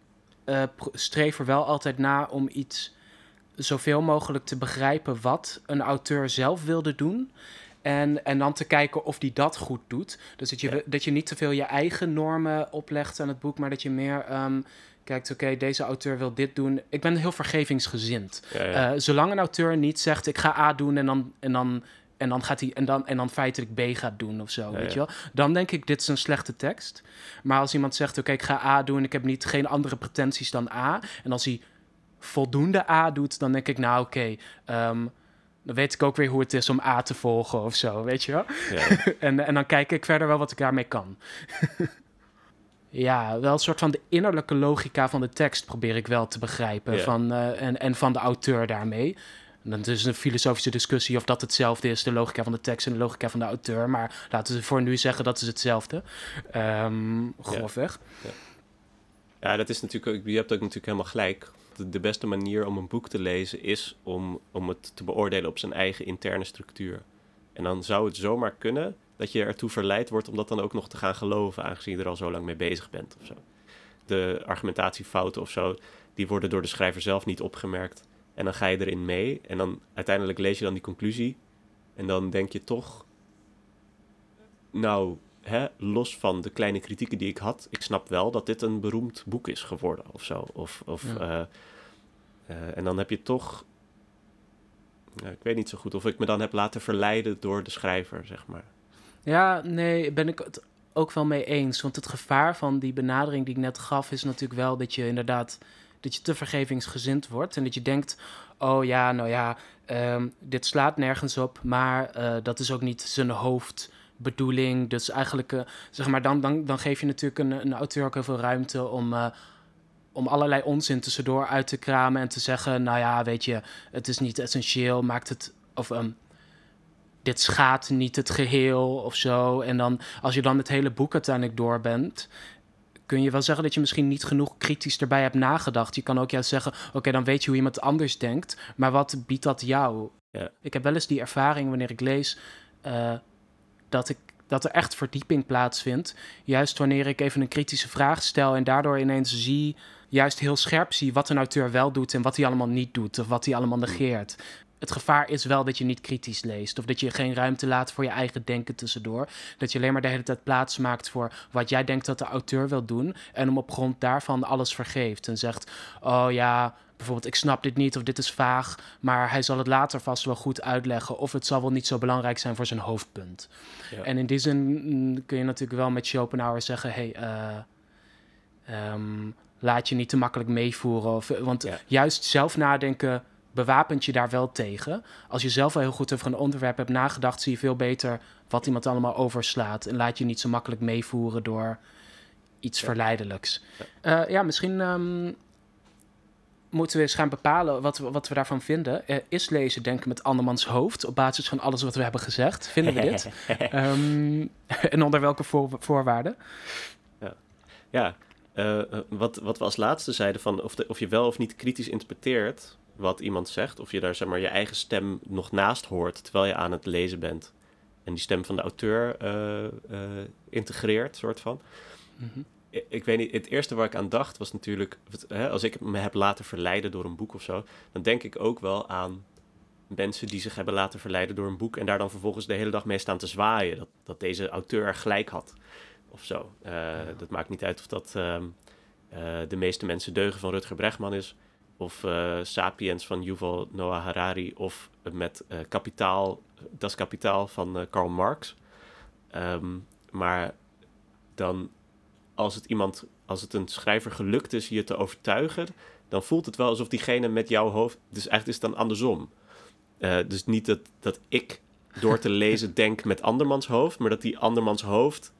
streef er wel altijd na om iets zoveel mogelijk te begrijpen wat een auteur zelf wilde doen. En, en dan te kijken of die dat goed doet. Dus dat je, dat je niet te veel je eigen normen oplegt aan het boek, maar dat je meer um, kijkt, oké, deze auteur wil dit doen. Ik ben heel vergevingsgezind. Ja, uh, zolang een auteur niet zegt, ik ga A doen en dan, en dan, en dan gaat hij en dan, en dan feitelijk B gaat doen of zo, weet je wel? Dan denk ik, dit is een slechte tekst. Maar als iemand zegt, oké, ik ga A doen, ik heb niet, geen andere pretenties dan A. En als hij voldoende A doet, dan denk ik, nou oké, okay, um, dan weet ik ook weer hoe het is om A te volgen of zo, weet je wel? Ja. en, en dan kijk ik verder wel wat ik daarmee kan. ja, wel een soort van de innerlijke logica van de tekst probeer ik wel te begrijpen. Van, uh, en, en van de auteur daarmee. En dan is een filosofische discussie of dat hetzelfde is, de logica van de tekst en de logica van de auteur. Maar laten we voor nu zeggen dat is hetzelfde. Um, grofweg. Ja. Ja. ja, dat is natuurlijk je hebt ook natuurlijk helemaal gelijk de, beste manier om een boek te lezen is om, om het te beoordelen op zijn eigen interne structuur. En dan zou het zomaar kunnen dat je ertoe verleid wordt om dat dan ook nog te gaan geloven, aangezien je er al zo lang mee bezig bent of zo. De argumentatiefouten of zo, die worden door de schrijver zelf niet opgemerkt. En dan ga je erin mee en dan uiteindelijk lees je dan die conclusie. En dan denk je toch, nou, hè, los van de kleine kritieken die ik had, ik snap wel dat dit een beroemd boek is geworden of zo. Of, of, uh, uh, en dan heb je toch, ik weet niet zo goed of ik me dan heb laten verleiden door de schrijver, zeg maar. Ja, nee, ben ik het ook wel mee eens. Want het gevaar van die benadering die ik net gaf, is natuurlijk wel dat je inderdaad dat je te vergevingsgezind wordt en dat je denkt, oh ja, nou ja, um, dit slaat nergens op, maar dat is ook niet zijn hoofd bedoeling. Dus eigenlijk, uh, zeg maar, dan, dan, dan geef je natuurlijk een, een auteur ook heel veel ruimte om, uh, om allerlei onzin tussendoor uit te kramen en te zeggen, nou ja, weet je, het is niet essentieel, maakt het, of um, dit schaadt niet het geheel of zo. En dan, als je dan het hele boek uiteindelijk door bent, kun je wel zeggen dat je misschien niet genoeg kritisch erbij hebt nagedacht. Je kan ook juist zeggen, oké, dan weet je hoe iemand anders denkt, maar wat biedt dat jou? Ja. Ik heb wel eens die ervaring wanneer ik lees... Uh, dat ik dat er echt verdieping plaatsvindt. Juist wanneer ik even een kritische vraag stel en daardoor ineens zie, juist heel scherp zie wat een auteur wel doet en wat hij allemaal niet doet of wat hij allemaal negeert. Het gevaar is wel dat je niet kritisch leest of dat je geen ruimte laat voor je eigen denken tussendoor. Dat je alleen maar de hele tijd plaats maakt voor wat jij denkt dat de auteur wil doen en om op grond daarvan alles vergeeft en zegt: Oh ja, bijvoorbeeld, ik snap dit niet of dit is vaag, maar hij zal het later vast wel goed uitleggen of het zal wel niet zo belangrijk zijn voor zijn hoofdpunt. Ja. En in die zin mm, kun je natuurlijk wel met Schopenhauer zeggen, hey, uh, um, laat je niet te makkelijk meevoeren. Of, want juist zelf nadenken bewapent je daar wel tegen. Als je zelf wel heel goed over een onderwerp hebt nagedacht, zie je veel beter wat iemand allemaal overslaat. En laat je niet zo makkelijk meevoeren door iets verleidelijks. Ja, uh, ja misschien um, moeten we eens gaan bepalen wat we, wat we daarvan vinden. Uh, is lezen denken met andermans hoofd op basis van alles wat we hebben gezegd? Vinden we dit? um, en onder welke voor, voorwaarden? Ja, ja uh, wat, wat we als laatste zeiden van of, de, of je wel of niet kritisch interpreteert wat iemand zegt, of je daar zeg maar je eigen stem nog naast hoort terwijl je aan het lezen bent en die stem van de auteur uh, integreert, soort van. Mm -hmm ik weet niet, het eerste waar ik aan dacht was natuurlijk, hè, als ik me heb laten verleiden door een boek of zo, dan denk ik ook wel aan mensen die zich hebben laten verleiden door een boek en daar dan vervolgens de hele dag mee staan te zwaaien. Dat, dat deze auteur gelijk had of zo. Uh, Dat maakt niet uit of dat uh, uh, de meeste mensen deugen van Rutger Bregman is, of uh, Sapiens van Yuval Noah Harari, of met Kapitaal, Das Kapitaal van Karl Marx. Um, maar dan als het iemand, als het een schrijver gelukt is je te overtuigen, dan voelt het wel alsof diegene met jouw hoofd. Dus eigenlijk is het dan andersom. Uh, dus niet dat, dat ik door te lezen denk met andermans hoofd, maar dat die andermans hoofd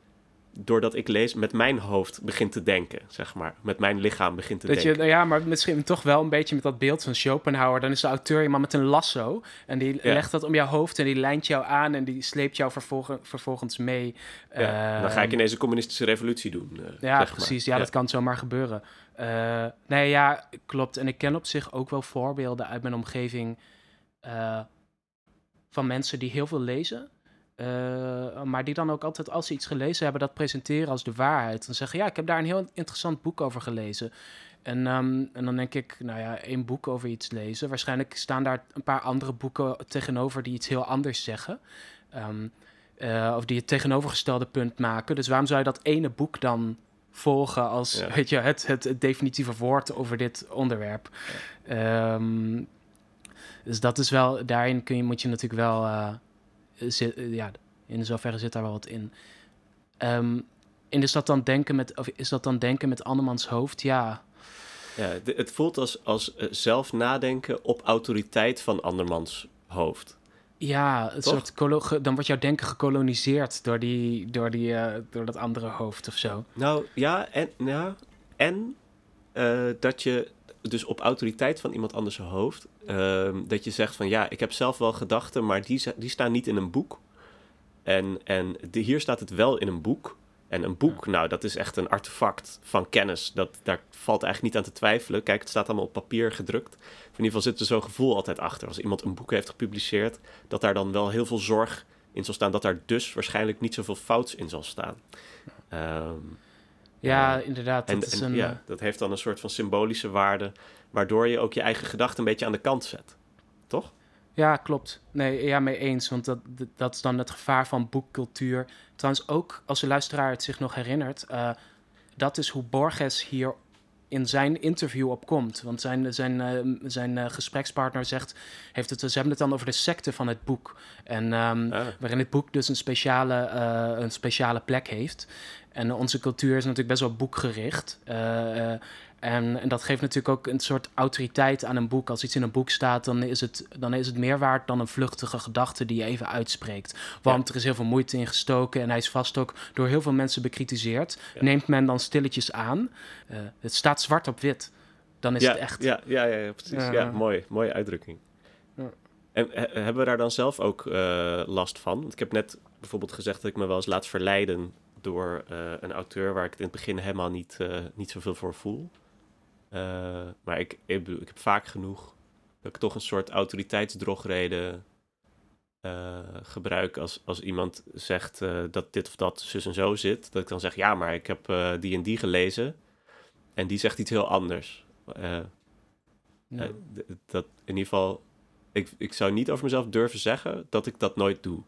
doordat ik lees, met mijn hoofd begint te denken, zeg maar. Met mijn lichaam begint te dat denken. Je, ja, maar misschien toch wel een beetje met dat beeld van Schopenhauer. Dan is de auteur iemand met een lasso. En die legt dat om jouw hoofd en die lijnt jou aan... en die sleept jou vervolgens mee. Ja, dan ga ik ineens een communistische revolutie doen. Uh, ja, precies. Ja, dat kan zomaar gebeuren. Uh, nee, ja, klopt. En ik ken op zich ook wel voorbeelden uit mijn omgeving... Van mensen die heel veel lezen... Uh, maar die dan ook altijd, als ze iets gelezen hebben, dat presenteren als de waarheid. Dan zeggen, ja, ik heb daar een heel interessant boek over gelezen. En, um, en dan denk ik, nou ja, één boek over iets lezen. Waarschijnlijk staan daar een paar andere boeken tegenover die iets heel anders zeggen. Um, uh, of die het tegenovergestelde punt maken. Dus waarom zou je dat ene boek dan volgen als ja. weet je, het, het, het, definitieve woord over dit onderwerp? Ja. Um, dus dat is wel, daarin kun je, moet je natuurlijk wel... Uh, zit, ja, in zoverre zit daar wel wat in. Um, en is dat dan denken met, of is dat dan denken met andermans hoofd? Ja. Ja, het voelt als, als uh, zelf nadenken op autoriteit van andermans hoofd. Ja, het soort dan wordt jouw denken gekoloniseerd door, die, door, die, uh, door dat andere hoofd of zo. Nou ja, en, ja, en uh, dat je dus op autoriteit van iemand anders hoofd, uh, dat je zegt van ja, ik heb zelf wel gedachten, maar die, die staan niet in een boek. En, en de, hier staat het wel in een boek. En een boek, nou, dat is echt een artefact van kennis. Dat, daar valt eigenlijk niet aan te twijfelen. Kijk, het staat allemaal op papier gedrukt. In ieder geval zit er zo'n gevoel altijd achter. Als iemand een boek heeft gepubliceerd, dat daar dan wel heel veel zorg in zal staan. Dat daar dus waarschijnlijk niet zoveel fouts in zal staan. Um, ja, inderdaad. Dat, is een, ja, eh, dat heeft dan een soort van symbolische waarde, waardoor je ook je eigen gedachten een beetje aan de kant zet. Toch? Ja, klopt. Nee, ja, mee eens. Want dat, dat is dan het gevaar van boekcultuur. Trouwens, ook als de luisteraar het zich nog herinnert, uh, dat is hoe Borges hier in zijn interview op komt. Want zijn, zijn, uh, zijn uh, gesprekspartner zegt, heeft het, ze hebben het dan over de secte van het boek. En um, ah. waarin het boek dus een speciale, uh, een speciale plek heeft. En onze cultuur is natuurlijk best wel boekgericht. Uh, en, en, dat geeft natuurlijk ook een soort autoriteit aan een boek. Als iets in een boek staat, dan is het, dan is het meer waard dan een vluchtige gedachte die je even uitspreekt. Want er is heel veel moeite in gestoken en hij is vast ook door heel veel mensen bekritiseerd. Neemt men dan stilletjes aan. Uh, het staat zwart op wit. Dan is ja, het echt. Ja, ja, ja, precies. ja, mooi. Mooie uitdrukking. En hebben we daar dan zelf ook uh, last van? Want ik heb net bijvoorbeeld gezegd dat ik me wel eens laat verleiden door uh, een auteur waar ik het in het begin helemaal niet, uh, niet zoveel voor voel. Uh, maar ik, ik, ik, heb vaak genoeg dat ik toch een soort autoriteitsdrogreden gebruik als, als iemand zegt dat dit of dat zus en zo zit. Dat ik dan zeg, ja, maar ik heb die en die gelezen. En die zegt iets heel anders. Ja. dat in ieder geval, ik, ik zou niet over mezelf durven zeggen dat ik dat nooit doe.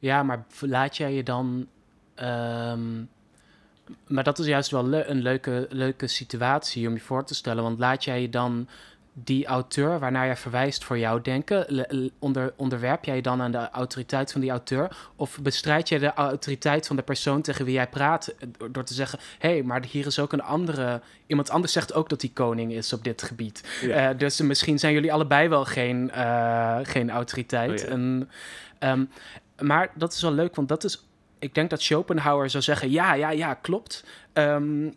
Ja, maar laat jij je dan. Ehm, maar dat is juist wel een leuke, leuke situatie om je voor te stellen. Want laat jij je dan die auteur waarnaar jij verwijst voor jouw denken, onder, onderwerp jij je dan aan de autoriteit van die auteur? Of bestrijd jij de autoriteit van de persoon tegen wie jij praat eh, door te zeggen: hé, hey, maar hier is ook een andere. Iemand anders zegt ook dat hij koning is op dit gebied. Uh, dus misschien zijn jullie allebei wel geen, uh, geen autoriteit. Oh, en, um, maar dat is wel leuk, want dat is. Ik denk dat Schopenhauer zou zeggen: ja, ja, ja, klopt. Um,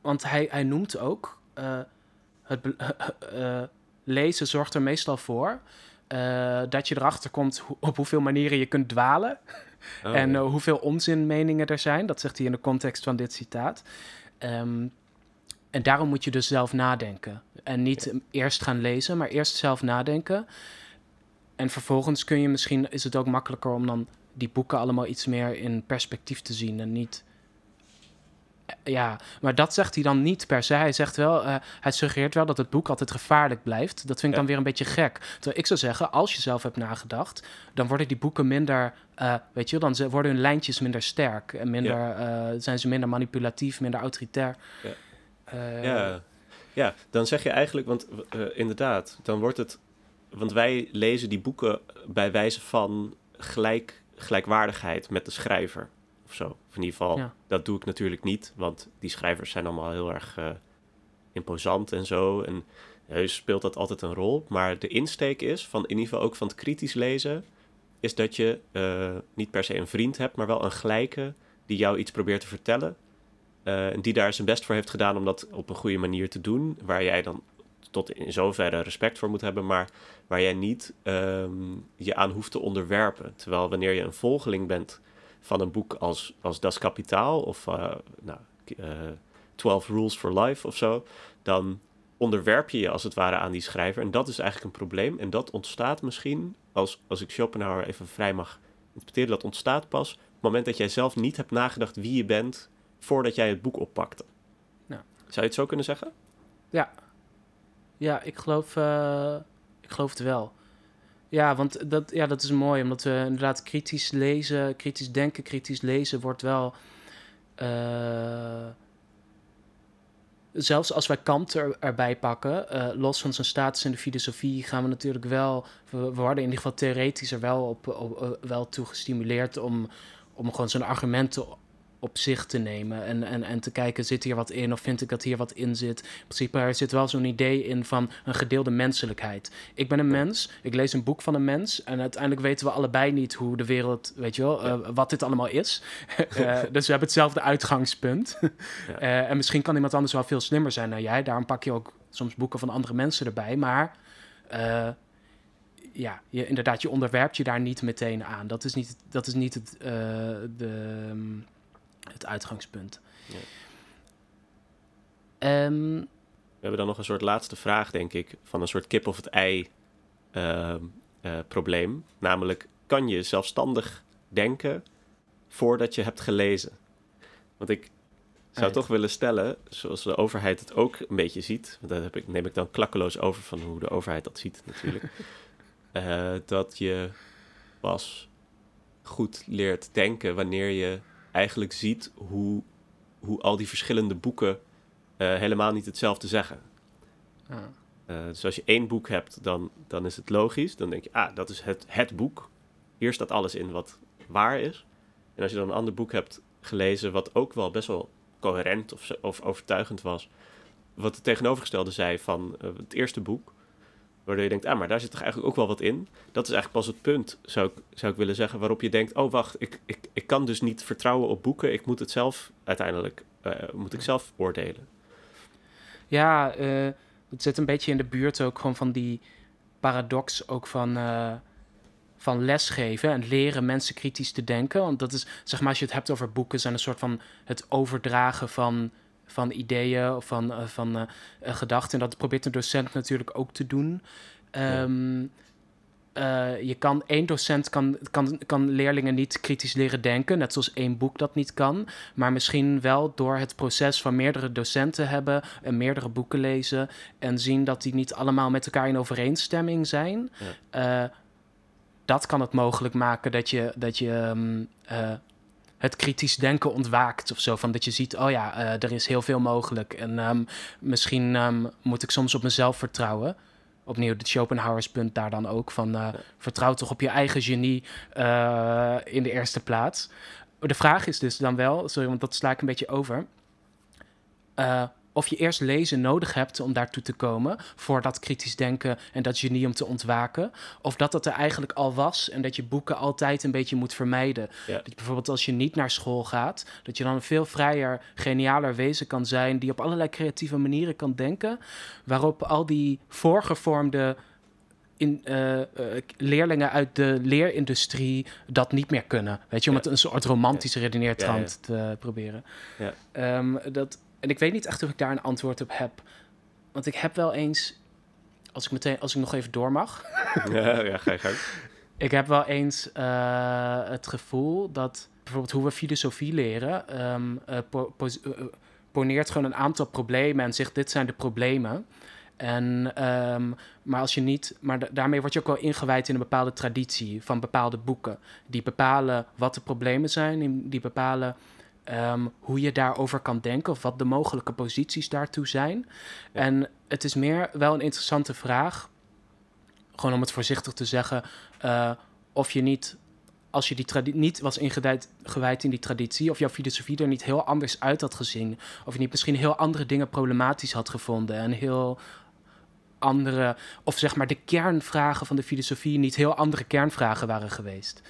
want hij, hij noemt ook. Uh, het uh, lezen zorgt er meestal voor dat je erachter komt op hoeveel manieren je kunt dwalen. Oh, en hoeveel onzinmeningen er zijn. Dat zegt hij in de context van dit citaat. Um, en daarom moet je dus zelf nadenken. En niet eerst gaan lezen, maar eerst zelf nadenken. En vervolgens kun je misschien, is het ook makkelijker om dan die boeken allemaal iets meer in perspectief te zien. En niet ja, maar dat zegt hij dan niet per se. Hij zegt wel, uh, hij suggereert wel dat het boek altijd gevaarlijk blijft. Dat vind ik dan weer een beetje gek. Terwijl ik zou zeggen, als je zelf hebt nagedacht, dan worden die boeken minder, uh, weet je, dan worden hun lijntjes minder sterk en minder, ja. uh, zijn ze minder manipulatief, minder autoritair. Ja, ja. ja. dan zeg je eigenlijk, want inderdaad, dan wordt het, want wij lezen die boeken bij wijze van gelijk, gelijkwaardigheid met de schrijver of zo. Of in ieder geval, dat doe ik natuurlijk niet, want die schrijvers zijn allemaal heel erg uh, imposant en zo. En heus speelt dat altijd een rol. Maar de insteek is, van in ieder geval ook van het kritisch lezen, is dat je uh, niet per se een vriend hebt, maar wel een gelijke die jou iets probeert te vertellen. Uh, en die daar zijn best voor heeft gedaan om dat op een goede manier te doen. Waar jij dan tot in zoverre respect voor moet hebben, maar waar jij niet um, je aan hoeft te onderwerpen. Terwijl wanneer je een volgeling bent van een boek als, als Das Kapitaal of uh, nou, uh, eh, 12 Rules for Life of zo, dan onderwerp je je als het ware aan die schrijver. En dat is eigenlijk een probleem. En dat ontstaat misschien, als, als ik Schopenhauer even vrij mag interpreteren, dat ontstaat pas op het moment dat jij zelf niet hebt nagedacht wie je bent voordat jij het boek oppakte. Nou. Zou je het zo kunnen zeggen? Ja, ja ik, geloof, uh, ik geloof het wel. Ja, want dat, ja, dat is mooi, omdat we inderdaad kritisch lezen, kritisch denken, kritisch lezen wordt wel. Uh, zelfs als wij Kant er, erbij pakken, uh, los van zijn status in de filosofie, gaan we natuurlijk wel. We, worden in ieder geval theoretisch er wel, op, op, wel toe gestimuleerd om, om gewoon zijn argumenten op zich te nemen en, en, en te kijken, zit hier wat in of vind ik dat hier wat in zit. In principe, er zit wel zo'n idee in van een gedeelde menselijkheid. Ik ben een mens, ik lees een boek van een mens en uiteindelijk weten we allebei niet hoe de wereld, weet je wel, uh, wat dit allemaal is. uh, dus we hebben hetzelfde uitgangspunt. ja. uh, en misschien kan iemand anders wel veel slimmer zijn dan jij. Daarom pak je ook soms boeken van andere mensen erbij, maar ja, je, inderdaad, je onderwerpt je daar niet meteen aan. Dat is niet, dat is niet het, de... Het uitgangspunt. Ja. Um, we hebben dan nog een soort laatste vraag, denk ik, van een soort kip of het ei uh, uh, probleem. Namelijk, kan je zelfstandig denken voordat je hebt gelezen? Want ik zou toch willen stellen, zoals de overheid het ook een beetje ziet, want dat heb ik, neem ik dan klakkeloos over van hoe de overheid dat ziet natuurlijk, uh, dat je pas goed leert denken wanneer je eigenlijk ziet hoe, hoe al die verschillende boeken uh, helemaal niet hetzelfde zeggen. Ah. Uh, dus als je één boek hebt, dan, dan is het logisch. Dan denk je, ah, dat is het, het boek. Hier staat alles in wat waar is. En als je dan een ander boek hebt gelezen, wat ook wel best wel coherent of, of overtuigend was, wat het tegenovergestelde zei van uh, het eerste boek, Waardoor je denkt, ah, maar daar zit toch eigenlijk ook wel wat in. Dat is eigenlijk pas het punt, zou ik, zou ik willen zeggen, waarop je denkt, oh wacht, ik, ik, ik kan dus niet vertrouwen op boeken. Ik moet het zelf uiteindelijk, uh, moet ik zelf oordelen. Ja, uh, het zit een beetje in de buurt ook gewoon van die paradox ook van, uh, van lesgeven en leren mensen kritisch te denken. Want dat is, zeg maar, als je het hebt over boeken, zijn een soort van het overdragen van van ideeën of van, uh, van uh, gedachten. En dat probeert een docent natuurlijk ook te doen. Um, eh, je kan één docent kan, kan, kan leerlingen niet kritisch leren denken, net zoals één boek dat niet kan. Maar misschien wel door het proces van meerdere docenten hebben en meerdere boeken lezen en zien dat die niet allemaal met elkaar in overeenstemming zijn. Ja. Uh, dat kan het mogelijk maken dat je, dat je um, uh, het kritisch denken ontwaakt of zo. Van dat je ziet, oh ja, er is heel veel mogelijk. En um, misschien um, moet ik soms op mezelf vertrouwen opnieuw de Schopenhauers punt daar dan ook van uh, vertrouw toch op je eigen genie uh, in de eerste plaats. De vraag is dus dan wel, sorry, want dat sla ik een beetje over. Of je eerst lezen nodig hebt om daartoe te komen, voor dat kritisch denken en dat genie om te ontwaken. Of dat dat er eigenlijk al was en dat je boeken altijd een beetje moet vermijden. Ja. Dat je bijvoorbeeld als je niet naar school gaat, dat je dan een veel vrijer, genialer wezen kan zijn, die op allerlei creatieve manieren kan denken, waarop al die voorgevormde in, uh, uh, leerlingen uit de leerindustrie dat niet meer kunnen. Weet je, om ja. het een soort romantische redeneertrand ja, te proberen. Um, dat, en ik weet niet echt of ik daar een antwoord op heb. Want ik heb wel eens, als ik meteen, als ik nog even door mag. ja, ja, ga je gang. Ik heb wel eens uh, het gevoel dat bijvoorbeeld hoe we filosofie leren, um, uh, po po uh, poneert gewoon een aantal problemen en zegt: dit zijn de problemen. En, um, maar als je niet, maar daarmee word je ook wel ingewijd in een bepaalde traditie van bepaalde boeken. Die bepalen wat de problemen zijn, die bepalen um, hoe je daarover kan denken of wat de mogelijke posities daartoe zijn. Ja. En het is meer wel een interessante vraag, gewoon om het voorzichtig te zeggen, uh, of je niet, als je die niet was ingewijd in die traditie, of jouw filosofie er niet heel anders uit had gezien, of je niet misschien heel andere dingen problematisch had gevonden en heel andere, of zeg maar de kernvragen van de filosofie niet heel andere kernvragen waren geweest.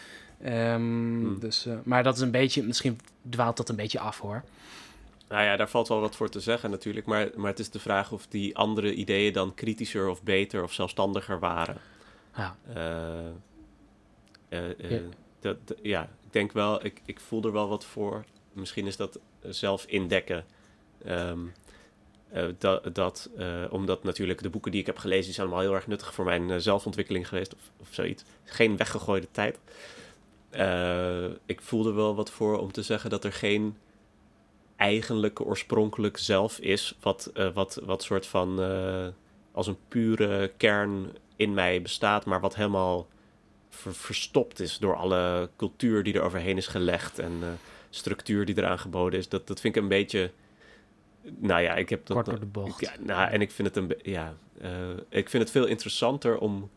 Um, hmm. dus, uh, maar dat is een beetje, misschien dwaalt dat een beetje af hoor. Nou ja, daar valt wel wat voor te zeggen natuurlijk. Maar, maar het is de vraag of die andere ideeën dan kritischer of beter of zelfstandiger waren. Ja. Uh, uh, ja. Dat, ja, ik denk wel, ik, ik voel er wel wat voor. Misschien is dat zelf indekken. Um, uh, dat, dat uh, omdat natuurlijk de boeken die ik heb gelezen, zijn allemaal heel erg nuttig voor mijn uh, zelfontwikkeling geweest of, of zoiets. Geen weggegooide tijd. Uh, ik voelde wel wat voor om te zeggen dat er geen eigenlijke oorspronkelijk zelf is, wat, uh, wat, wat soort van uh, als een pure kern in mij bestaat, maar wat helemaal ver, verstopt is door alle cultuur die er overheen is gelegd en structuur die eraan geboden is. Dat, dat vind ik een beetje. Nou ja, ik heb dat. Kort door de bocht. Ja, nou, en ik vind het een. Ja, ik vind het veel interessanter om,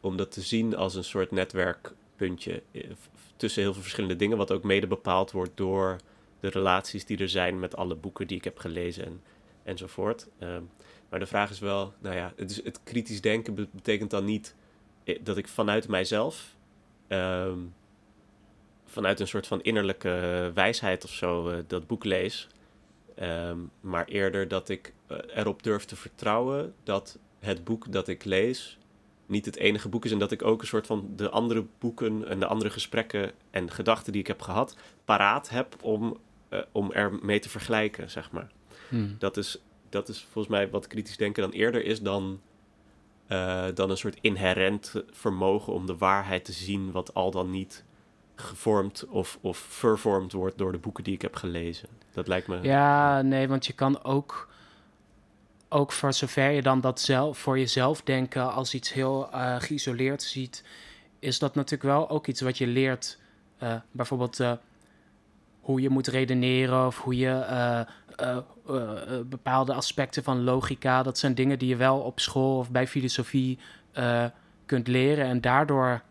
om dat te zien als een soort netwerk puntje eh, tussen heel veel verschillende dingen, wat ook mede bepaald wordt door de relaties die er zijn met alle boeken die ik heb gelezen en, enzovoort. Um, maar de vraag is wel, nou ja, het, is, het kritisch denken betekent dan niet eh, dat ik vanuit mijzelf, um, vanuit een soort van innerlijke wijsheid of zo, uh, dat boek lees. Um, maar eerder dat ik erop durf te vertrouwen dat het boek dat ik lees niet het enige boek is en dat ik ook een soort van de andere boeken en de andere gesprekken en gedachten die ik heb gehad paraat heb om, uh, om ermee te vergelijken, zeg maar. Hmm. Dat, is, dat is volgens mij wat kritisch denken dan eerder is dan, uh, dan een soort inherent vermogen om de waarheid te zien wat al dan niet gevormd of, of vervormd wordt door de boeken die ik heb gelezen. Dat lijkt me... Ja, nee, want je kan ook ook voor zover je dan dat zelf, voor jezelf denken als iets heel uh, geïsoleerd ziet, is dat natuurlijk wel ook iets wat je leert. Uh, bijvoorbeeld uh, hoe je moet redeneren of hoe je bepaalde aspecten van logica, dat zijn dingen die je wel op school of bij filosofie kunt leren en daardoor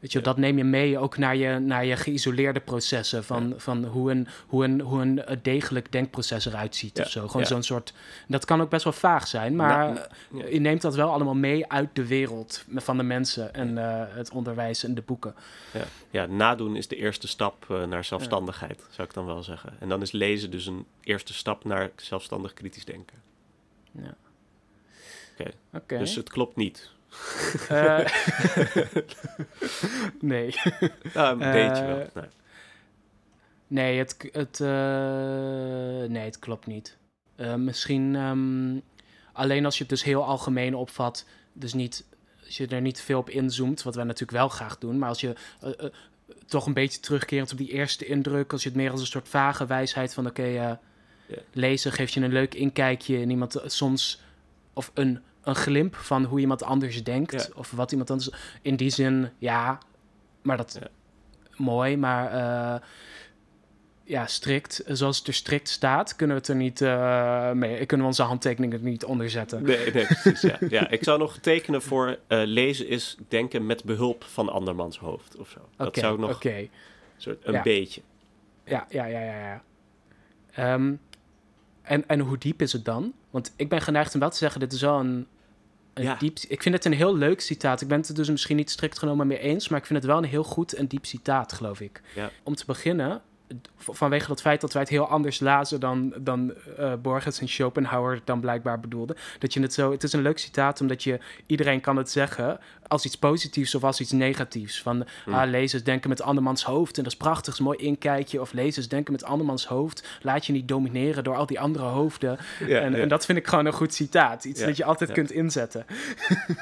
Weet je, dat neem je mee ook naar je, naar je geïsoleerde processen. Van, van hoe, een, hoe, een, hoe een degelijk denkproces eruit ziet of zo. Gewoon zo'n soort. Dat kan ook best wel vaag zijn, maar nou, je neemt dat wel allemaal mee uit de wereld van de mensen en uh, het onderwijs en de boeken. Ja, ja nadoen is de eerste stap uh, naar zelfstandigheid, zou ik dan wel zeggen. En dan is lezen dus een eerste stap naar zelfstandig kritisch denken. Ja. Oké. Okay. Dus het klopt niet. Uh, nee. Nou, een beetje wel. Eh, nee, nee het, het, uh, nee, het klopt niet. misschien um, alleen als je het dus heel algemeen opvat, dus niet als je er niet veel op inzoomt, wat wij natuurlijk wel graag doen, maar als je eh, eh, toch een beetje terugkerend op die eerste indruk, als je het meer als een soort vage wijsheid van oké, eh, lezen geeft je een leuk inkijkje in iemand soms, of een, een glimp van hoe iemand anders denkt, of wat iemand anders, in die zin, ja, maar dat, mooi, maar ja, strikt, zoals het er strikt staat, kunnen we het er niet uh, mee, kunnen we onze handtekeningen er niet onder zetten. Nee, nee precies. ja. ja, ik zou nog tekenen voor uh, lezen is denken met behulp van andermans hoofd of zo. Dat zou nog okay. soort een beetje. Ja, ja, ja, ja. ja. Um, en, en hoe diep is het dan? Want ik ben geneigd om wel te zeggen, dit is wel een, een ja. diep... Ik vind het een heel leuk citaat. Ik ben het er dus misschien niet strikt genomen mee eens, maar ik vind het wel een heel goed en diep citaat, geloof ik. Ja. Om te beginnen, vanwege dat feit dat wij het heel anders lazen dan, dan uh, Borges en Schopenhauer dan blijkbaar bedoelden. Dat je het zo, het is een leuk citaat omdat je, iedereen kan het zeggen als iets positiefs of als iets negatiefs. Van, hmm. ah, lezers denken met andermans hoofd en dat is prachtig, is mooi inkijkje. Of lezers denken met andermans hoofd, laat je niet domineren door al die andere hoofden. en, en, dat vind ik gewoon een goed citaat. Iets dat je altijd kunt inzetten.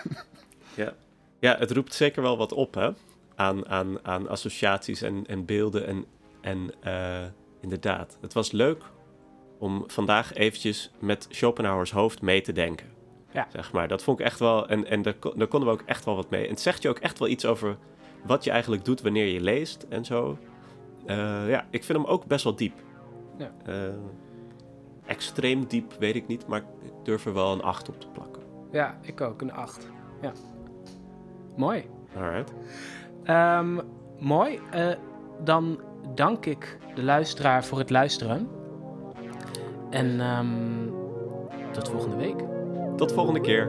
ja. ja, het roept zeker wel wat op, hè? Aan, aan, aan associaties en, en beelden en en uh, inderdaad, het was leuk om vandaag eventjes met Schopenhauers hoofd mee te denken. Ja. Zeg maar, dat vond ik echt wel, en, en daar, daar konden we ook echt wel wat mee. En het zegt je ook echt wel iets over wat je eigenlijk doet wanneer je leest en zo. Uh, ja, ik vind hem ook best wel diep. Ja. Uh, extreem diep, weet ik niet, maar ik durf er wel een 8 op te plakken. Ja, ik ook, een 8. Ja. Mooi. Alright. Um, mooi. Uh, dan dank ik de luisteraar voor het luisteren. En um, tot volgende week. Tot volgende keer.